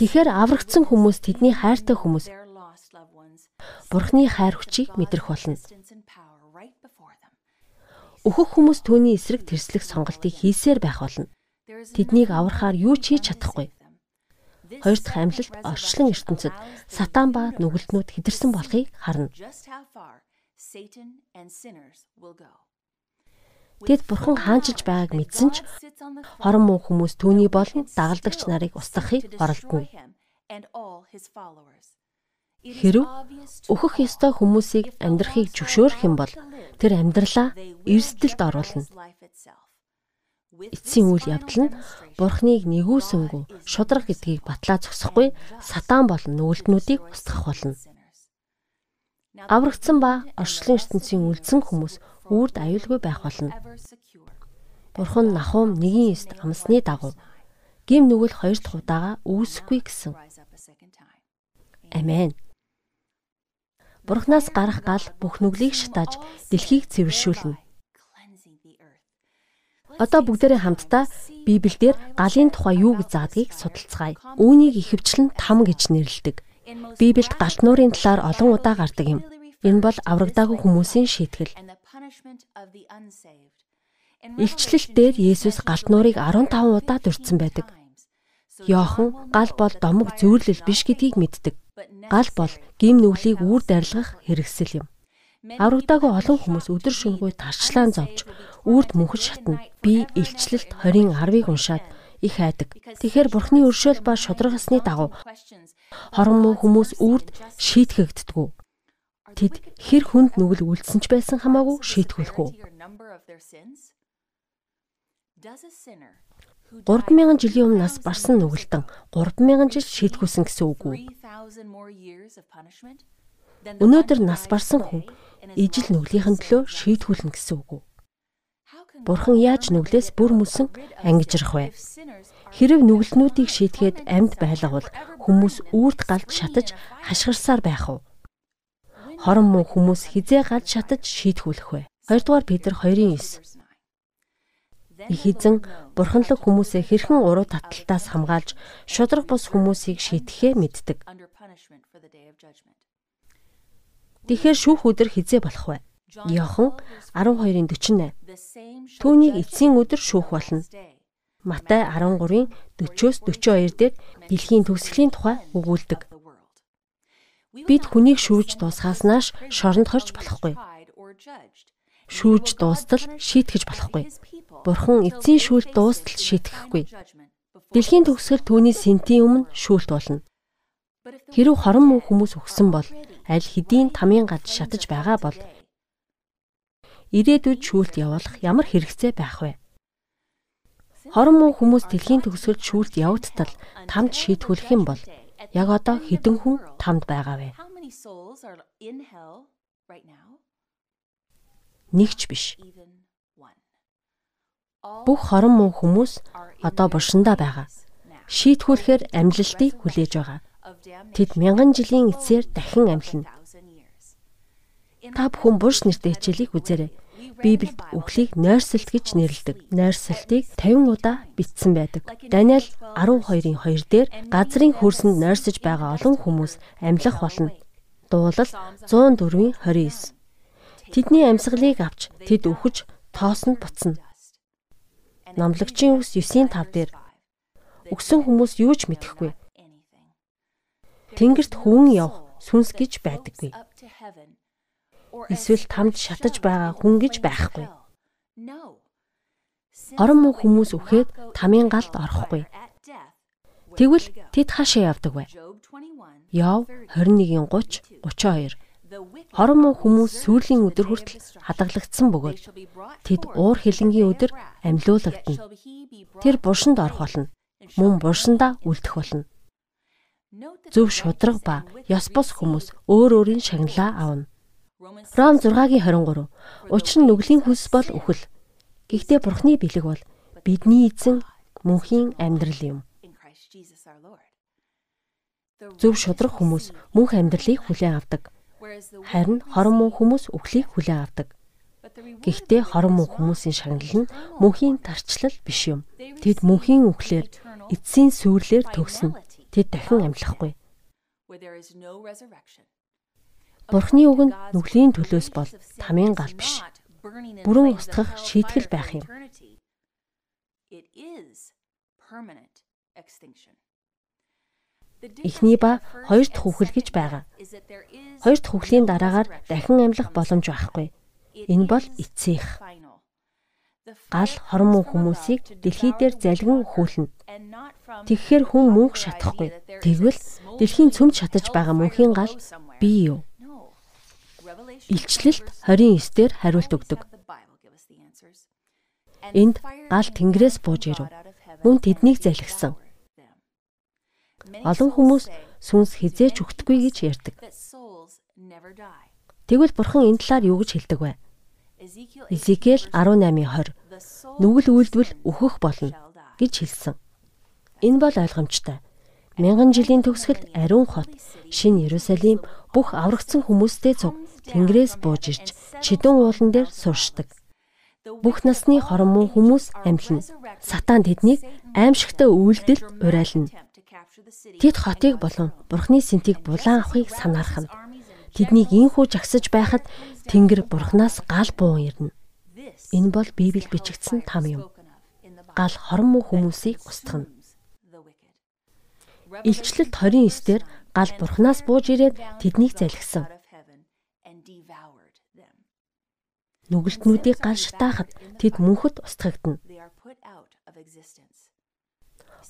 Тэгэхэр аврагдсан хүмүүс тэдний хайртай хүмүүс Бурхны хайр хүчийг мэдрэх болно. Өөхөх хүмүүс түүний эсрэг тэрслэх сонголтыг хийсээр байх болно. Тэднийг аврахаар юу ч хийж чадахгүй. Хоёр дахь амьлалт орчлон ертөнцид сатан ба нүгэлтнүүд хідэрсэн болохыг харна. Тэд бурхан хаанчилж байгааг мэдсэн ч хорон муу хүмүүс түүний болон дагалдагч нарыг устгахыг оролдоно. Хэрв өөхөх ёстой хүмүүсийг амьдрахыг зөвшөөрөх юм бол тэр амьдралаа эрсдэлд оруулна. Эцсийн үйл явдал нь Бурхныг нэгүүлсэнгүй шудраг гэдгийг батлаа зогсохгүй сатан болон нүгэлтнүүдийг устгах болно. Аврагдсан ба орчлон ертөнцийн үлдсэн хүмүүс үрд аюулгүй байх болно. Бурхан Нахум 1:9-д амсны дагуу гим нүгэл хоёр дахь удаага үүсэхгүй гэсэн. Амен. Бурханаас гарах гал бүх нүглийг шатааж дэлхийг цэвэршүүлнэ. Одоо бүгдээрээ хамтдаа Библиэлд галын тухай юу гэж заадгийг судалцгаая. Үүнийг ихэвчлэн там гэж нэрлэдэг. Библиэд галт нуурын талаар олон удаа гардаг юм. Энэ бол аврагдаагүй хүмүүсийн шийтгэл. Илчлэлт дээр Есүс галт нуурыг 15 удаа дурдсан байдаг. Йохан гал бол домог зүйрлэл биш гэдгийг мэддэг. Гал бол гим нүглийг үүр дарилгах хэрэгсэл юм. Аврагдаагүй олон хүмүүс өдөр шөнөгүй тарчлаан зовж үрд мөнхөж шатна. Би илчлэлт 20-ын 10-ыг уншаад их айдаг. Тэгэхээр Бурхны өршөөл ба шударгасны дагуу хорон муу хүмүүс үрд шийтгэгддэггүй. Тэд хэр хүнд нүгэл үлдсэн ч байсан хамаагүй шийтгүүлэх үү? 3000 жилийн өмнө нас барсан нүгэлтэн 3000 жил шийтгүүлсэн гэсэн үг үү? Өнөөдөр нас барсан хүн ижил нүглийнхэн төлөө шийтгүүлнэ гэсэн үг үү? Бурхан яаж нүглээс бүр мөсөн ангижрах вэ? Хэрэг нүгэлтнүүдийг шийтгээд амьд байлгавал хүмүүс үрд галд шатаж хашгирсаар байх уу? Хорон муу хүмүүс хизээ галд шатаж шийтгүүлэх вэ? 2 дугаар Петр 2:9 Их эзэн бурханлаг хүмүүсээ хэрхэн уруу таталтаас хамгаалж шудраг бус хүмүүсийг шийтгэхээ мэддэг. Тэгэхээр шүүх өдөр хизээ болох вэ? Йохан 12-ын 48. Түүнийг эцсийн өдөр шүүх болно. Матай 13-ын 40-оос 42 дээр дэлхийн төгсгөлийн тухай өгүүлдэг. Бид хүнийг шүүж дуусгааснаас шоронд хорж болохгүй. Шүүж дуустал шийтгэж болохгүй. Бурхан эцсийн шүүлт дуустал шийтгэхгүй. Дэлхийн төгсгөл түүний сентийн өмнө шүүлт болно. Хэрв хорон муу хүмүүс өгсөн бол аль хэдийн тамийн гад шатаж байгаа бол ирээдүйд шүүлт явуулах ямар хэрэгцээ байх вэ? Хорон муу хүмүүс дэлхийн төгсгөлд шүүлт явагдтал тамд шийтгүүлэх юм бол яг одоо хэдэн хүн тамд байгаа вэ? Нэгч биш. Бүх хорон муу хүмүүс одоо буршиндаа байгаа. Шийтгүүлэхээр амьлалтыг хүлээж байгаа. Тэд мянган жилийн эцээр дахин амьлна. Та бүхэн бурш нэртэй хичээлийг үзээрэй. Библиэд үхлийг нойрсолт гэж нэрлэдэг. Нойрсолтыг 50 удаа бичсэн байдаг. Даниэл 12-ын 2 дээр газрын хөрсөнд нойрсож байгаа олон хүмүүс амьлах болно. Дуулал 104-ийн 29. Тэдний амьсгалыг авч тэд үхэж тоосонд буцна. Номлогчийн үгс 9:5 дээр өгсөн хүмүүс юу ч мэдэхгүй. Тэнгэрт хөвөн явах сүнс гэж байдаггүй. Эсвэл тамд шатаж байгаа хүн гэж байхгүй. Орон муу хүмүүс үхээд тамийн галд орохгүй. Тэгвэл тэд хаашаа явдаг вэ? Яв 21:30 32 Хорон муу хүмүүс сүүлийн өдөр хүртэл хадгалагдсан бөгөөд тэд уур хилэнгийн өдөр амьлуулагдана. Тэр буршинд орох болно. Мөн буршиндаа үлдэх болно. Зөв шудраг ба ёс бос хүмүүс өөр өөрийн шагналаа авна. Ром 6-гийн 23. Учир нь нүглийн хүс бол үхэл. Гэхдээ Бурхны бэлэг бол бидний эзэн мөнхийн амьдрал юм. Зөв шудраг хүмүүс мөнх амьдралыг хүлээн авдаг. Харин хорон муу хүмүүс үхлийг хүлээн авдаг. Гэхдээ хорон муу хүмүүсийн шагнал нь мөнхийн тарчлал биш юм. Тэд мөнхийн үхлээр эцсийн сүрлээр төгснө. Тэд дахин амьлахгүй. Бурхны үг нь нүглийн төлөөс бол тамийн гал биш бүрэн устгах шийтгэл байх юм. Эхний ба хоёр дахь үхэл гэж байгаа. Хоёр дахь үхлийн дараагаар дахин амьлах боломж байхгүй. Энэ бол эцсийнх. Гал хормон хүмүүсийг дэлхий дээр залгин өхүүлнэ. Тэгэхээр хүн мөнх шатахгүй. Тэгвэл дэлхийн цөмж шатаж байгаа мөнхийн гал бий юу? Илчлэлт 29 дээр хариулт өгдөг. Энд гал тэнгэрээс бууж ирэв. Мөн тэднийг залгисан. Олон хүмүүс сүнс хизээч өгтөхгүй гэж ярьдаг. Тэгвэл бурхан энэ талаар юу гэж хэлдэг вэ? Изекэл 18:20 Нүгэл үйлдвэл өөхөх болно гэж хэлсэн. Энэ бол ойлгомжтой. Мянган жилийн төгсгөлд ариун хот, шинэ Иерусалим бүх аврагдсан хүмүүстэй цуг Тэнгэрээс бууж ирж чидэн уулан дээр суршдаг. Бүх насны хорон муу хүмүүс амьлна. Сатан тэднийг аимшигтай үйлдэлд урайлна. Тэд хотыг болон Бурхны сэнтийг булан авахыг санаархна. Тэднийг инхүү жагсаж байхад Тэнгэр Бурханаас гал буун ирнэ. Энэ бол Библиэд бичигдсэн там юм. Гал хорон муу хүмүүсийг устгана. Илчлэлт 29 дээр гал Бурханаас бууж ирээд тэднийг залгисан. Нүгэлтнүүдийг гал шатаахад тэд мөнхөд устгагдана.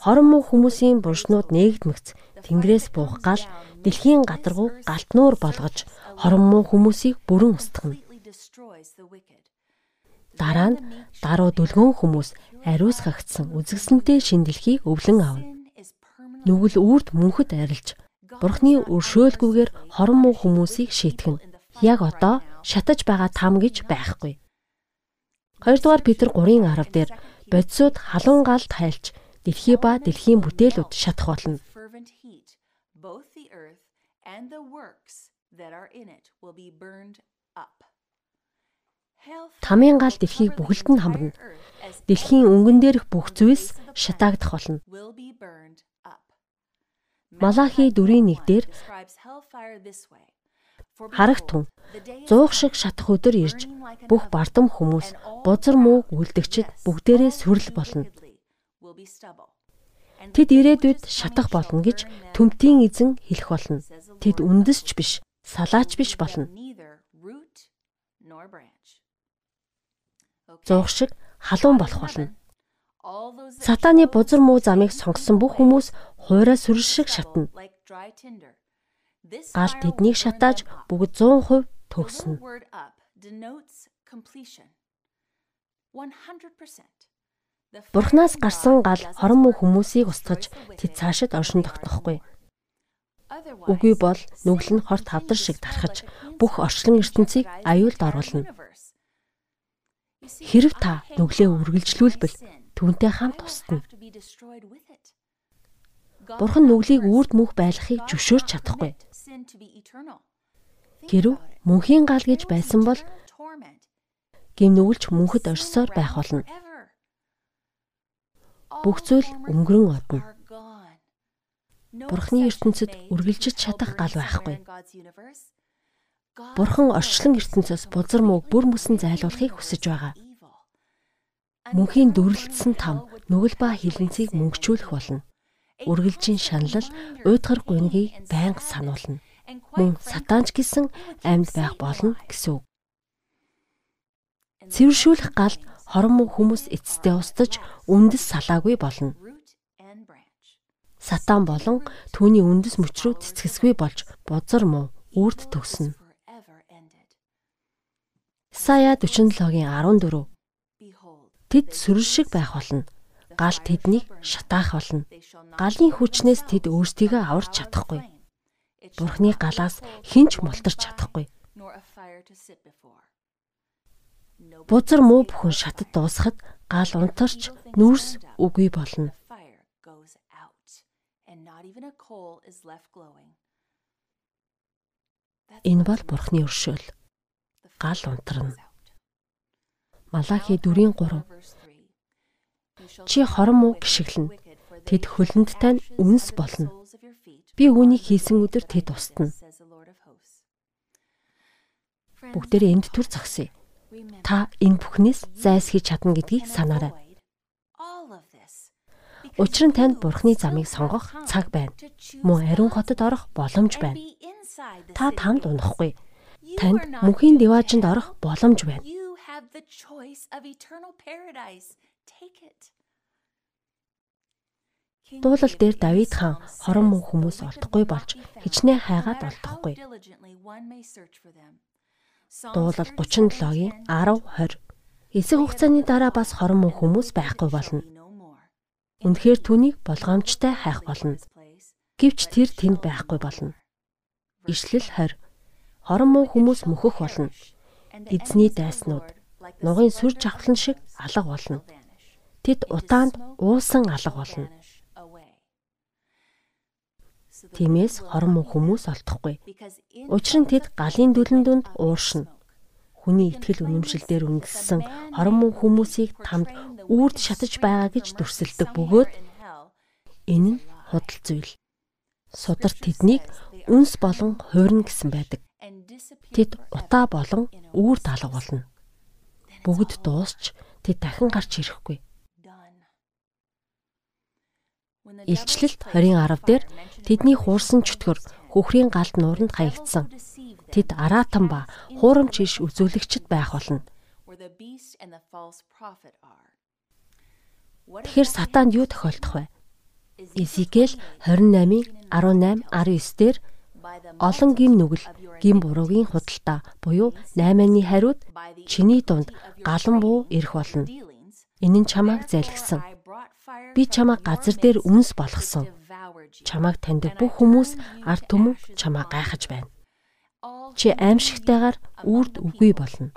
Хорон муу хүмүүсийн буршнууд нээгдмэгц тэнгэрээс буух гал дэлхийн гадаргуу галтнуур болгож хорон муу хүмүүсийг бүрэн устгана. Дараа нь даруй дүлгөөн хүмүүс ариус гагцсан үзэгсэнтэй шин дэлхийг өвлөн авна. Нүгэл үрд мөнхөд арилж Бурхны өршөөлгүйгээр хорон муу хүмүүсийг шийтгэн. Яг одоо шатаж байгаа там гэж байхгүй. 2 дугаар Петр 3-ын 10 дээр бодисууд халуун галд хайлж дэлхий ба дэлхийн бүтээлүүд шатах болно. Тамийн гал дэлхийг бүхэлд нь хамарна. Дэлхийн өнгөн дээрх бүх зүйлс шатаагдах болно. Малахи 4:1 дээр Харагтун зуух шиг шатах өдөр ирж бүх бардам хүмүүс бузар мууг үлдэгчд бүгдээрээ сүрэл болно. Тэд ирээдүйд шатах болно гэж төмтийн эзэн хэлэх болно. Тэд үндэсч биш, салаач биш болно. Зуух шиг халуун болох болно. Сатаны бузар муу замыг сонгосон бүх хүмүүс хуурай сүрэл шиг шатна. Гал тэднийг шатааж бүгд 100% төгснө. Бурхнаас гарсан гал хорон муу хүмүүсийг устгаж тэд цаашид оршин тогтнохгүй. Үгүй бол нүгэл нь хорт хавдар шиг тархаж бүх орчлон ертөнцийг аюулд оруулна. Хэрв та нүглээ үргэлжлүүлбэл түүнтэй хамт устна. Бурхан нүглийг үрд мөнх байлгахыг зөвшөөрч чадахгүй. Хэрв мөнхийн гал гэж байсан бол гим нүгэлч мөнхөд орсоор байх болно. Бүх зүйл өнгөрөн одно. Бурхны ертөнцид үргэлжиж чадах гал байхгүй. Бурхан орчлон ертөнцөөс бузар мөг бүр мөсөн зайлуулахыг хүсэж байгаа. Мөнхийн дүрлэлтсэн там нүгэл ба хилэнцгийг мөнгөчүүлэх болно. Үргэлжийн шаналл уйдгар гунгийг байнга сануулна. Мөн сатанч гэсэн амьд байх болно гэсэн үг. Цэвэршүүлэх галд хорон мөн хүмүүс эцэстээ устж үндэс салаагүй болно. Сатан болон түүний үндэс мөчрөө цэцгэсгүй болж бузар муу үрд төгснө. Сая 47-гийн 14 Тэд сүрэл шиг байх болно. Гал тэднийг шатаах болно. Галын хүчнээс тэд өөрсдийгөө аварч чадахгүй. Бурхны галаас хинч мултарч чадахгүй. Бузар муу бүхэн шатад дуусахад гал унтарч нүүрс үгүй болно. Энэ бол Бурхны өршөөл. Гал унтарна. Малахи 4:3 Чи хорон муу гიშгэлнэ. Тэд хөлөнд тань үнс болно. Би үүнийг хийсэн өдөр тэд устна. Бүгдээрээ энд төр зогсъё. Та энэ бүхнээс зайлсхийж чадна гэдгийг санаарай. Учир нь танд Бурхны замыг сонгох цаг байна. Мөн ариун хотод орох боломж байна. Та тамд унахгүй. Танд мөнхийн диваажинд орох боломж байна. Дуулал дээр Давид хаан хорон мөн хүмүүс олдохгүй болж хичнээн хайгаад олдохгүй. Дуулал 37-гийн 10 20 Эсэг хугацааны дараа бас хорон мөн хүмүүс байхгүй болно. Үнэхээр түүнийг болгоомжтой хайх болно. Гэвч тэр тэнд байхгүй болно. Ишлэл 20 Хорон мөн хүмүүс мөхөх болно. Эзний дайснууд нугын сүр жавхлан шиг алга болно. Тэд утаанд уусан алга болно. Тиймээс хорон мөн хүмүүс олдохгүй. Учир нь тэд галын дүлэн дүнд ууршина. Хүний итгэл үнэмшил дээр үндэссэн хорон мөн хүмүүсийг тамд үрд шатаж байгаа гэж дүрсэлдэг бөгөөд энэ нь худал зүйл. Судар тэднийг үнс болон хуурна гэсэн байдаг. Тэд утаа болон үүрд алга болно бүгд дуусч тэд дахин гарч ирэхгүй. Илчлэлт 20:10 дээр тэдний хуурсан чөтгөр хөхрийн галд нууранд хаягдсан. Тэд араатан ба хуурамч иш үзүүлэгчд байх болно. Тэгэхээр сатаанд юу тохиолдох вэ? Эзекиэл 28-ийн 18 19 дээр олон гим нүгэл гим буруугийн худалдаа буюу 8-ны хариуд чиний дунд галан буу ирэх болно. Энэ нь чамайг зайлгсан. Би чамайг газар дээр үнс болгосон. Чамайг таньдаг бүх хүмүүс ард түмэн чамайг гайхаж байна. Чи аимшигтайгаар үрд үгүй болно.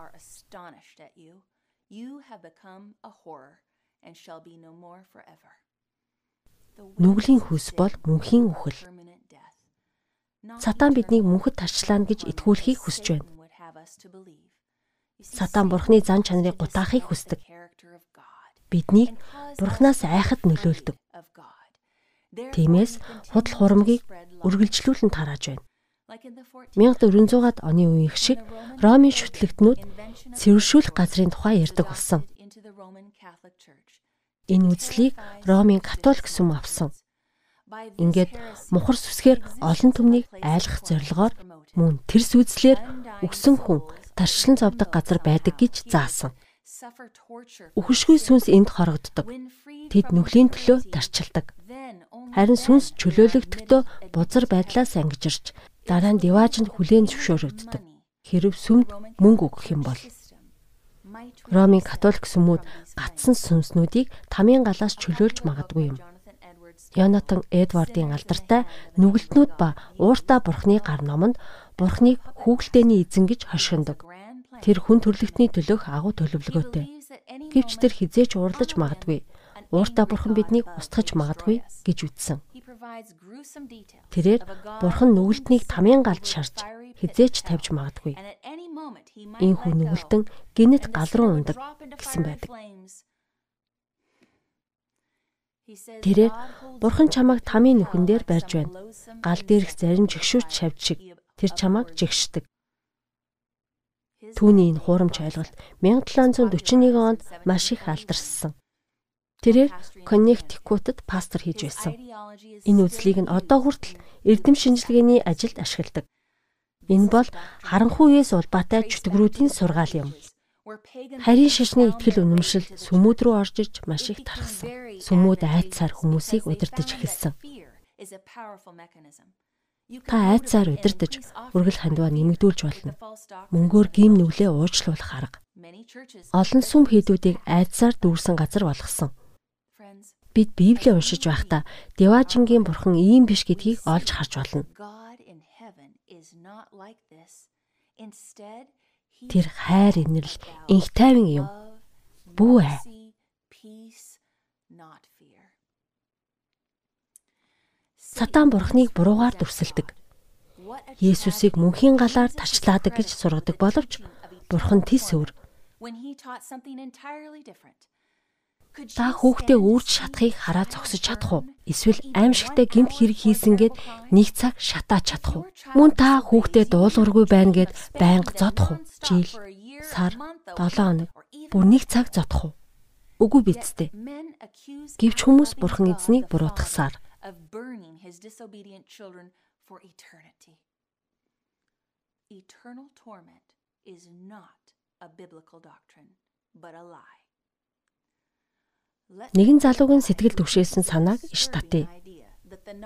Нүглийн хүс бол мөнхийн үхэл. Сатан биднийг мөнхөд тарчлаана гэж итгүүлэхийг хүсэж байна. Сатан бурхны зан чанарыг гутаахыг хүсдэг. Биднийг бурхнаас айхад нөлөөлдөг. Тиймээс худал хурамгийг үргэлжлүүлэн тарааж байна. 1400-аад оны үеийн шиг Ромын шүтлэгтнүүд цэвэршүүлэх газрын тухай ярьдаг болсон. Энэ үзлийг Ромын католик сүм авсан. Ингээд мухар сүсгээр олон түмнийг айлгах зорилгоор мөн тэрс үзлэр өгсөн хүн таршлан зовдөг газар байдаг гэж заасан. Үхшгүй сүнс энд хорогддог. Тэд нүглийн төлөө тарчилдаг. Харин сүнс чөлөөлөгдөхдөө бузар байдлаас ангижирч дараа нь диваажинд хүлээн зөвшөөрөгддөг. Хэрв сүмд мөнгө өгөх юм бол Ромын католик сүмүүд гатсан сүнснүүдийг тамийн галаас чөлөөлж магадгүй юм. Йонатан Эдвардын алдартай нүгэлтнүүд ба ууртаа бурхны гар номонд бурхныг хүүгэлтэйний эзэн гэж хошигндог. Тэр хүн төрлөختний төлөөх агуу төлөвлөгөөтэй. Гэвч тэр хизээч уурлаж магадгүй. Ууртаа бурхан биднийг устгаж магадгүй гэж үздсэн. Тэрээр бурхан нүгэлтнийг тамийн галд шарж хизээч тавьж магадгүй. Ийхүү нүгэлтэн гинэт гал руу ундаг гэсэн байдаг. Тэрээр бурхан чамайг тамийн нүхэн дээр барьж байна. Гал дээрх зарим жигшүүч шавж шиг тэр чамайг жигшдэг. Түүний энэ хуурамч ойлголт 1741 онд маш их алдарссан. Тэрээр Коннектикутад пастор хийж байсан. Энэ үзлийг нь одоо хүртэл эрдэм шинжилгээний ажилд ашигладаг. Энэ бол харанхуйээс улбаатай чөтгөрүүдийн сургаал юм. Харийн шашны ихтгэл үнэмшил сүмүүд рүү орж иж маш их тархсан. Сүмүүд айцсаар хүмүүсийг удирдах эхэлсэн. Та айцсаар удирдах үргэл хандваа нэмэгдүүлж болно. Мөнгөөр гим нүглээ уучлуулах арга. Олон сүм хийдүүдийг айцсаар дүүрсэн газар болгосон. Бид Библийг уншиж байхдаа Деважингийн бурхан ийм биш гэдгийг олж харж болно. Тэр хайр инэрл инх тайван юм. Бүү ээ. Сатан бурхныг буруугаар дүрсэлдэг. Есүсийг мөнхийн галаар тарчлаадаг гэж сургадаг боловч бурхан тис өөр. Та хүүхдээ үүрч шатахыг хараа зогсож чадах уу? Эсвэл аимшигтай гинт хэрэг хийсэн гээд нэг цаг шатаач чадах уу? Мөн та хүүхдээ дуулуургүй байна гээд байнга зодох уу? Жил, сар, 7 хоног бүр нэг цаг зодох уу? Үгүй бидтэй. Гэвч хүмүүс бурхан эзнийг буруутгасаар Eternal torment is not a biblical doctrine, but a lie. Нэгэн залуугийн сэтгэл түгшээсэн санааг иш татъя.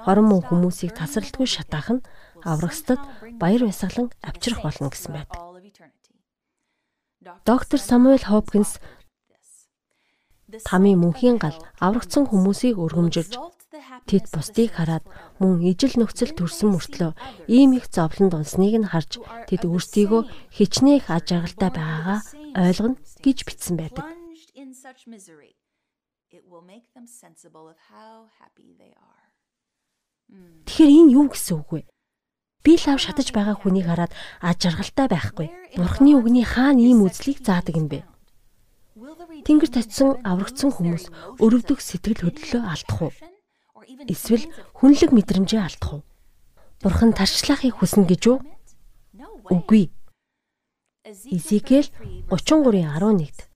Хорон мөн хүмүүсийг тасралтгүй шатаах нь аврагстад баяр баясгалан авчрах болно гэсэн байдаг. Доктор Самуэль Хопкинс тамийн мөнхийн гал аврагдсан хүмүүсийг өргөмжилж тэд бусдыг хараад мөн ижил нөхцөл төрсөн мөртлөө ийм их зовлонд унсныг нь харж тэд өөрсдийгөө хичнээн аж аргалтай байгаагаа ойлгоно гэж бичсэн байдаг are. Тэгэхээр энэ юу гэсэн үг вэ? Би лав шатаж байгаа хүнийг хараад аж аргалтай байхгүй. Бурхны үгний хаана ийм үзлийг заадаг юм бэ? Тэнгэр татсан аврагдсан хүмүүс өрөвдөх сэтгэл хөдлөлөө алдах уу? Эсвэл хүнлэг мэдрэмжээ алдах уу? Бурхан тарчлахыг хүснэ гэж үү? Үгүй. Изекэл 33:11-д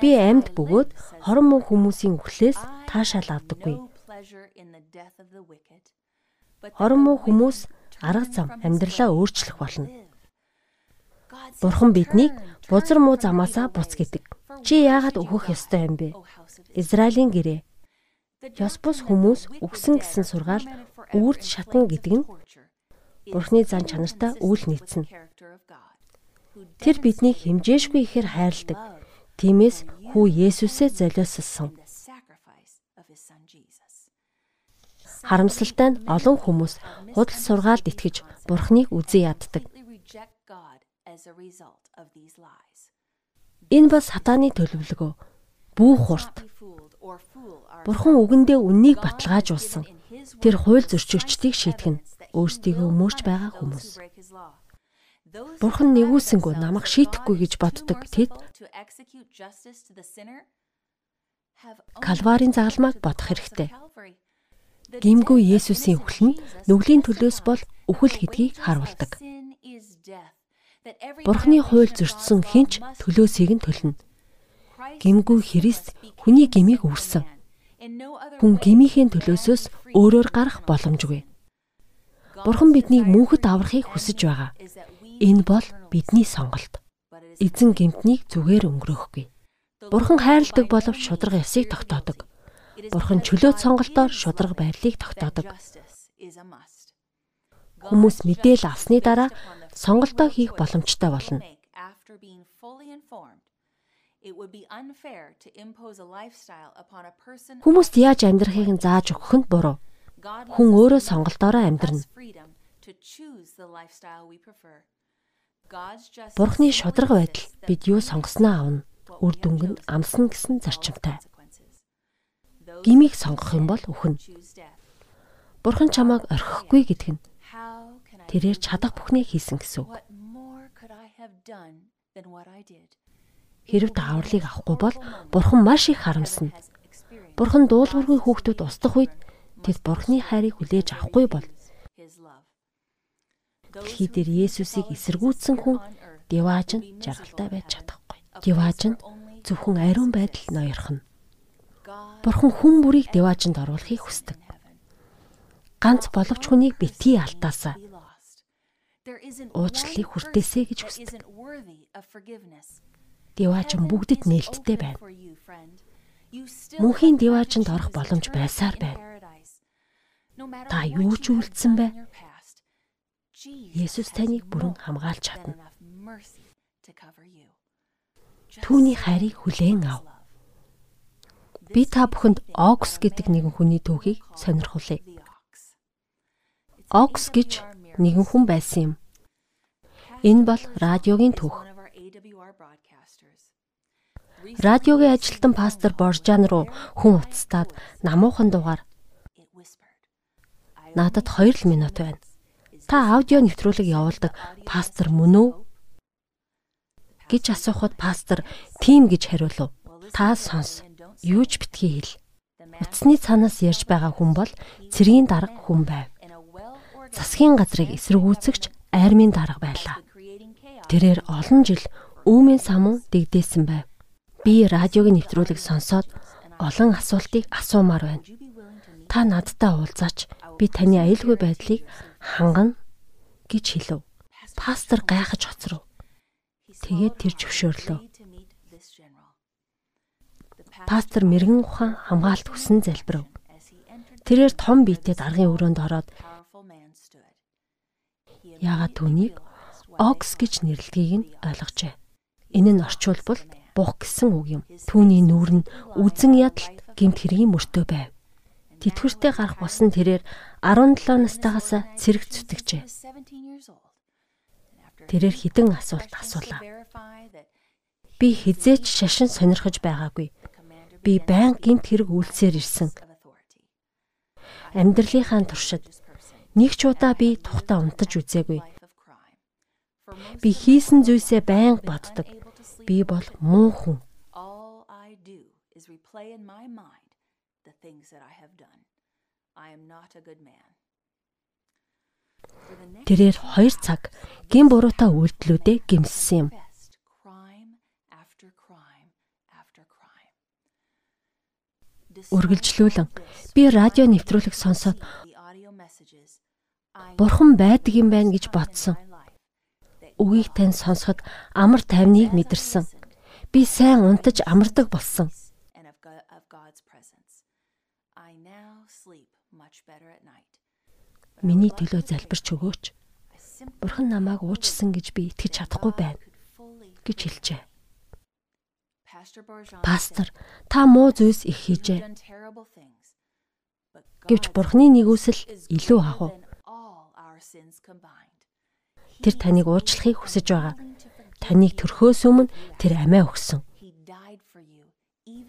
Би амьд бөгөөд хорон мөн хүмүүсийн үхлээс таашаал авдаггүй. Хорон мөн хүмүүс арга зам амьдралаа өөрчлөх болно. Бурхан биднийг бузар муу замаасаа буц гэдэг. Чи яагаад өөхөх ёстой юм бэ? Израилийн гэрээ. Ёс бус хүмүүс үгсэн гэсэн сургаал үрд шатна гэдэг нь Бурхны зан чанартай үйл нийцнэ. Тэр биднийг хэмжээшгүй ихээр хайрладаг Тиймээс хүү Есүсээ золиослсон. Харамсалтай нь олон хүмүүс худал сургаалд итгэж Бурхныг үзэн яддаг. Энэ бас сатааны төлөвлөгөө. Бүү хурд. Бурхан үгэндээ үннийг баталгаажуулсан. Тэр хууль зөрчигчдийг шийтгэн өөрсдийгөө мөрч байгаа хүмүүс. Бурхан нэгүүлсэнгүү намайг шийтгэхгүй гэж боддог тэд Калварын загалмайг бодох хэрэгтэй. Гимгүй Есүсийн үхэл нь нүглийн төлөөс бол үхэл гэдгийг харуулдаг. Бурхны хууль зөрчсөн хинч төлөөсийг нь төлнө. Гимгүй Христ хүний гмийг үрсэн. Хүн гмийнхээ төлөөсөөс өөрөөр гарах боломжгүй. Бурхан биднийг мөнхөд аврахыг хүсэж байгаа. Энэ бол бидний сонголт. Эзэн гэмтнийг зүгээр өнгөрөөхгүй. Бурхан хайрладаг боловч шударга ёсыг тогтоодог. Бурхан чөлөөт сонголтоор шударга байрлалыг тогтоодог. Хүмүүс мэдээл авсны дараа сонголтоо хийх боломжтой болно. Хүмүүст яаж амьдрахыг нь зааж өгөх нь буруу. Хүн өөрөө сонголтоороо амьдрна. Бурхны шударга байдал бид юу сонгосноо авна. Үр дүнг нь амсна гэсэн зарчимтай. Гимиг сонгох юм бол үхэн. Бурхан чамайг орхихгүй гэдэг нь тэрээр чадах бүхнийг хийсэн гэсэн үг. Хэрв та авралыг авахгүй бол Бурхан маш их харамсна. Бурхан дуулуургүй хүүхдүүд устдах үед тэд Бурханы хайрыг хүлээж авахгүй бол Дэлхий дээр Есүсийг эсэргүүцсэн хүн Дивааж нь жаргалтай байж чадахгүй. Дивааж нь зөвхөн ариун байдал ноёрхно. Бурхан хүн бүрийг Диваажинд оруулахыг хүсдэг. Ганц боловч хүнийг битгий алдаасаа. уучлалыг хүртээсэй гэж хүсдэг. Диваачн бүгдэд нээлттэй байна. Мөнхийн диваачнд орох боломж байсаар байна. Та юу ч үлдсэн бай. Есүс таныг бүрэн хамгаалж чадна. Түүний хайрыг хүлээн ав. Би та бүхэнд Окс гэдэг нэгэн хүний түүхийг сонирхолъё. Окс гэж нэгэн хүн байсан юм. Энэ бол радиогийн түүх. Радиогийн ажилтан пастор Боржан руу хүн уцтаад намуухан дугаар надад 2 минут байна. Та аудио нэвтрүүлэг явуулдаг пастор мөн үү? гэж асуухад пастор тийм гэж хариулв. Та сонс. Юу ч битгий хэл. Утасны цаанаас ярьж байгаа хүн бол цэргийн дарга хүн байв. Засгийн газрыг эсэргүүцэгч айрмын дарга байлаа. Тэрээр олон жил үүмийн самун дэгдээсэн байв. Би радиогийн нэвтрүүлэг сонсоод олон асуултыг асуумаар байна. Та надтай уулзаач би таны аюулгүй байдлыг хангана гэж хэлв. Пастор гайхаж хоцров. Тэгээд тэр зөвшөөрлөө. Пастор мэрэгэн ухаан хамгаалт хүсэн залбирав. Тэрээр том биетэй даргын өрөөнд ороод яагаад түүнийг Окс гэж нэрлэдгийг нь ойлгожээ. Энэ нь орчуулбал бух гэсэн үг юм. Түүний нүүр нь үзэн ядалт гимт хэргийн мөртөө байв. Тэтгэвртэй гарах болсон тэрээр 17 настайгаас цэрэг зүтгэжээ. Тэрээр хідэн асуулт асуулаа. Би хизээч шашин сонирхож байгаагүй. Би байн гинт хэрэг үйлсээр ирсэн. Амьдралынхаа туршид нэг ч удаа би тухтаа унтаж үзээгүй. Би хийсэн зүйлсээ байн боддог. Би бол муу хүн. Тэрээр 2 цаг гин буруутай үйлдэлүүдээ гимссэн юм. Үргэлжлүүлэн би радио нэвтрүүлэг сонсоод Бурхан байдаг юм байна гэж бодсон. Үгийг тань сонсоход амар тайвныг мэдэрсэн. Би сайн унтаж амардаг болсон. Миний төлөө залбирч өгөөч. Бурхан намайг уучсан гэж би итгэж чадахгүй байна гэж хэлжээ. Пастор, та муу зүйлс их хийжээ. Гэвч Бурханы нэгүсэл илүү агуу. Тэр таныг уучлахыг хүсэж байгаа. Таныг төрхөөс өмнө тэр амиа өгсөн.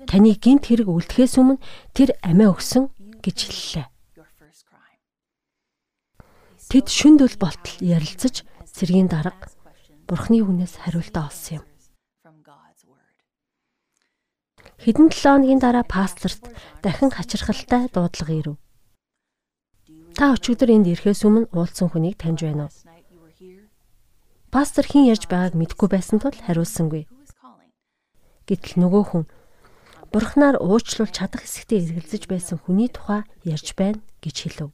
Таны гинт хэрэг үлдэхээс өмнө тэр амиа өгсөн гэж хэллээ. Тэд шүндөл болтол ярилцаж цэргийн дарга Бурхны хүнээс хариултаа олсон юм. Хэдэн 7 хоногийн дараа пасторт дахин хачирхалтай дуудлага ирв. Та өчигдөр энд ирэхээс өмнө уулзсан хүнийг таньж байна уу? Пастор хэн ярьж байгааг мэдэхгүй байсан тул хариулсангүй. Гэтэл нөгөө хүн Бурхнаар уучлуул чадах хэсэгтээ эргэлзэж байсан хүний тухай ярьж байна гэж хэлв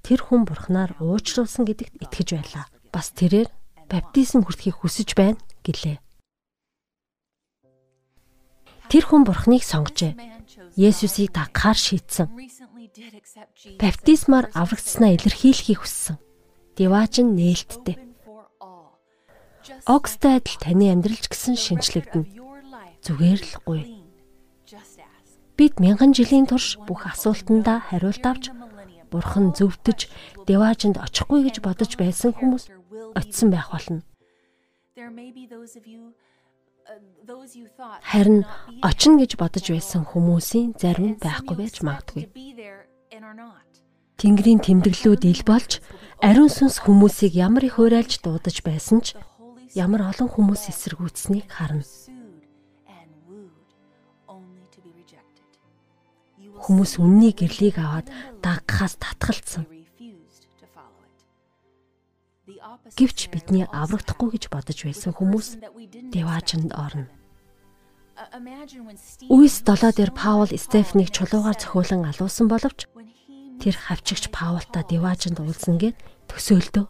тэр хүн бурхнаар уучлуулсан гэдэгт итгэж байлаа. Бас тэрээр баптизм хүртэхийг хүсэж байна гэлээ. Тэр хүн бурхныг сонгожээ. Есүсийг дагахаар шийдсэн. Баптизмаар аврагдсанаа илэрхийлэхийг хүссэн. Дивааж нь нээлттэй. Окстай адил таны амьдралч гэсэн шинчлэгдэнэ. Зүгээр л гуй. Бид мянган жилийн турш бүх асуултандаа хариулт авч бурхан зөвтөж деваажинд очихгүй гэж бодож байсан хүмүүс очисон байх болно. Харин очино гэж бодож байсан хүмүүсийн зарим байхгүй байж магадгүй. Тэнгэрийн тэмдэглэлүүд ил болж ариун сүнс хүмүүсийг ямар их хуурайлж дуудаж байсан ч ямар олон хүмүүс эсэргүүцсэнийг харна. Хүмүүс үнний гэрлийг аваад дагахаас татгалцсан. Гэвч бидний аврагдахгүй гэж бодож байсан хүмүүс деваачнд орно. Үес 7 дээр Паул Стефанийг чулуугаар цохиулан алуусан боловч тэр хавчигч Паултай деваачнд уулзна гэд төсөөлдөө.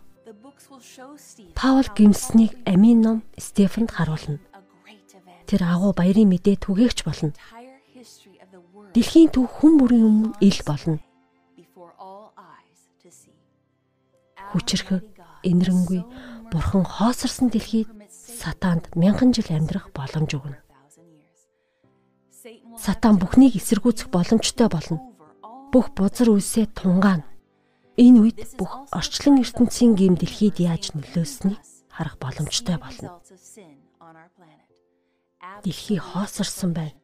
Паул гимснийг амийн ном Стефанд харуулна. Тэр агуу баярын мэдээ түгээгч болно. Дэлхийн төв хүн бүрийн өмнө ил болно. Хүчрэх, энэрэнгүй, бурхан хоосорсон дэлхийд сатаанд мянган жил амьдрах боломж өгнө. Сатан бүхнийг эсэргүүцэх боломжтой болно. Бүх бузар үсээ тунгаана. Энэ үед бүх орчлон ертөнцийн гим дэлхийд яаж нөлөөснийг харах боломжтой болно. Дэлхий хоосорсон байна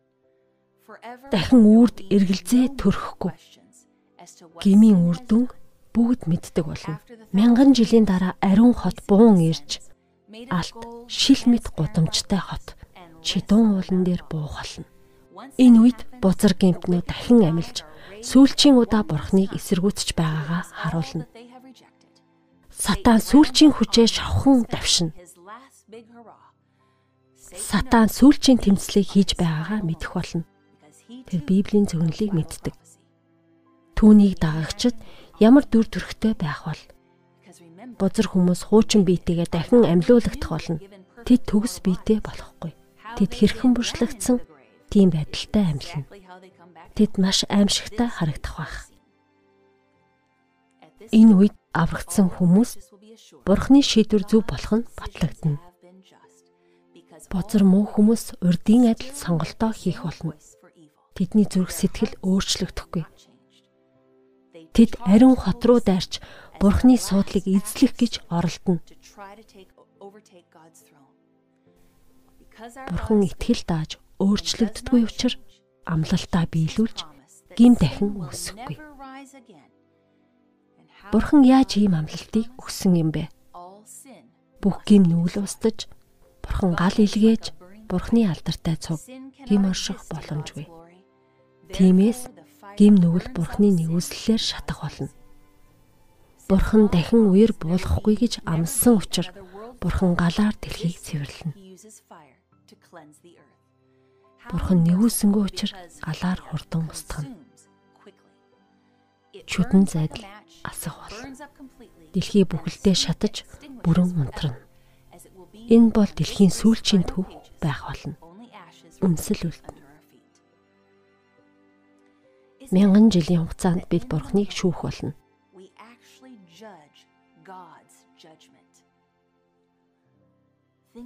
дахин үрд эргэлзээ төрөхгүй. Гмийн үр дүн бүгд мэддэг болно. Мянган жилийн дараа ариун хот буун ирж алт шил мэд гудамжтай хот чидүүн уулан дээр буухална. Энэ үед бузар гэмтнүүд дахин амилж сүүлчийн удаа бурхныг эсэргүүцэж байгаагаа харуулна. Сатан сүүлчийн хүчээ шавхан давшина. Сатан сүүлчийн тэмцлийг хийж байгаагаа мэдэх болно тэр Библийн зөвнөлийг мэддэг. Түүнийг дагагчид ямар дүр төрхтэй байх бол бузар хүмүүс хуучин биетэйгээ дахин амьлуулагдах болно. Тэд төгс биетэй болохгүй. Тэд хэрхэн бүршлэгдсэн тийм байдалтай амьлна. Тэд маш аимшигтай харагдах байх. Энэ үед аврагдсан хүмүүс Бурхны шийдвэр зөв болох нь батлагдана. Бозор муу хүмүүс урдын адил сонголтоо хийх болно тэдний зүрх сэтгэл өөрчлөгдөхгүй. Тэд ариун хот руу дайрч Бурхны суудлыг эзлэх гэж оролдоно. Бурхан итгэл дааж өөрчлөгддгүй учраас амлалтаа биелүүлж гим дахин өсөхгүй. Бурхан яаж ийм амлалтыг өгсөн юм бэ? Бүх гим нүүл устж, Бурхан гал илгээж, Бурхны алдартай цуг гим орших боломжгүй. Тиймээс гим нүгэл бурхны нэгүслэлээр шатах болно. Бурхан дахин үер буулгахгүй гэж амссан учраас бурхан галаар дэлхийг цэвэрлэнэ. Бурхан нэгүүлсэнгүй учраас галаар хурдан устгана. Чүдэн зайдал асах бол. Дэлхий бүхэлдээ шатаж бүрэн унтрана. Энэ бол дэлхийн сүүлчийн төв байх болно. Үнсэл үлдэнэ мянган жилийн хугацаанд бид Бурхныг шүүх болно.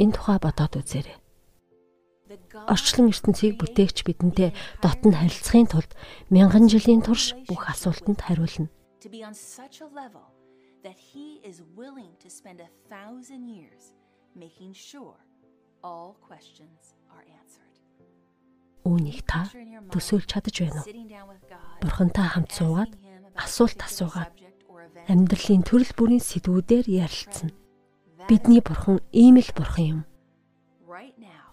Энэ тухай бодоод үзээрэй. Орчлон ертөнцийг бүтээгч бидэнтэй дотн харилцахын тулд мянган жилийн турш бүх асуултанд хариулна. that he is willing to spend a thousand years making sure all questions are answered. Үүнийг та төсөөлж чадаж байна уу? Бурхантай хамт суугаад асуулт асуугаад амьдралын төрөл бүрийн сэдвүүдээр ярилцсан. Бидний бурхан ийм л бурхан юм.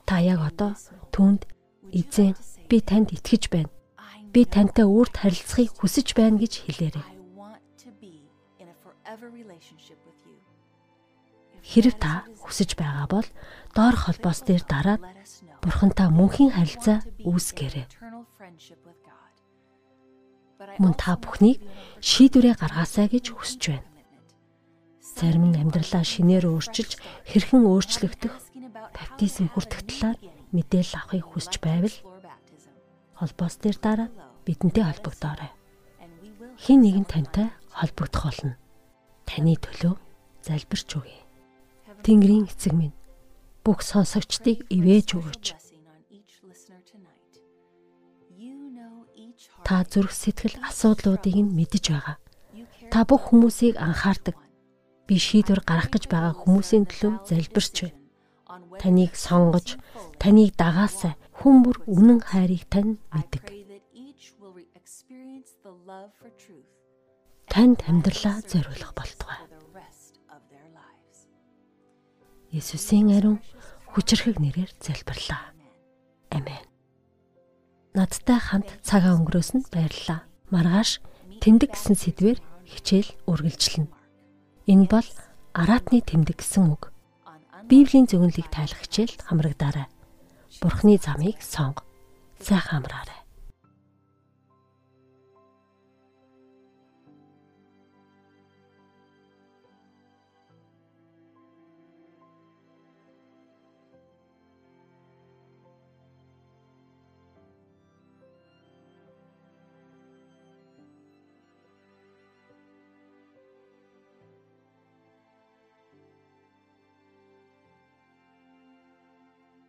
Та яг одоо түнд эзэн би танд итгэж байна. Би тантай үрд харилцахыг хүсэж байна гэж хэлээрэй. Хэрв та хүсэж байгаа бол доор холбоос дээр дараад Бурхантай мөнхийн харилцаа үүсгээрэй. Мөн та бүхнийг шийдвэрээ гаргаасаа гэж хүсэж байна. Зарим нь амьдралаа шинээр өөрчилж хэрхэн өөрчлөгдөх баптизм хүртэх талаар мэдээлэл авахыг хүсэж байвал холбоос дээр дараа бидэнтэй холбогдоорой. Хин нэгэн тантай холбогдох болно. Таны төлөө залбирч өгье. Тэнгэрийн эцэг минь бүх сонсогчдыг ивэж өгөөч. Та зүрх сэтгэл асуудлуудыг нь мэдэж байгаа. Та бүх хүмүүсийг анхаардаг. Би шийдвэр гаргах гэж байгаа хүмүүсийн төлөө залбирч байна. Таныг сонгож, таныг дагаасаа хүн бүр үнэн хайрыг тань мэддэг. Танд амьдралаа зориулах болтугай. Есүсийн ариун хүчрхэг нэрээр залбирлаа. Амен. Надтай хамт цагаа өнгөрөөсөнд баярлалаа. Маргааш тэмдэг гэсэн сэдвээр хичээл үргэлжлэнэ. Энэ бол араатны тэмдэг гэсэн үг. Библийн зөвнөлийг тайлах хичээлд хамрагдаарай. Бурхны замыг сонго. Сайхан амраарай.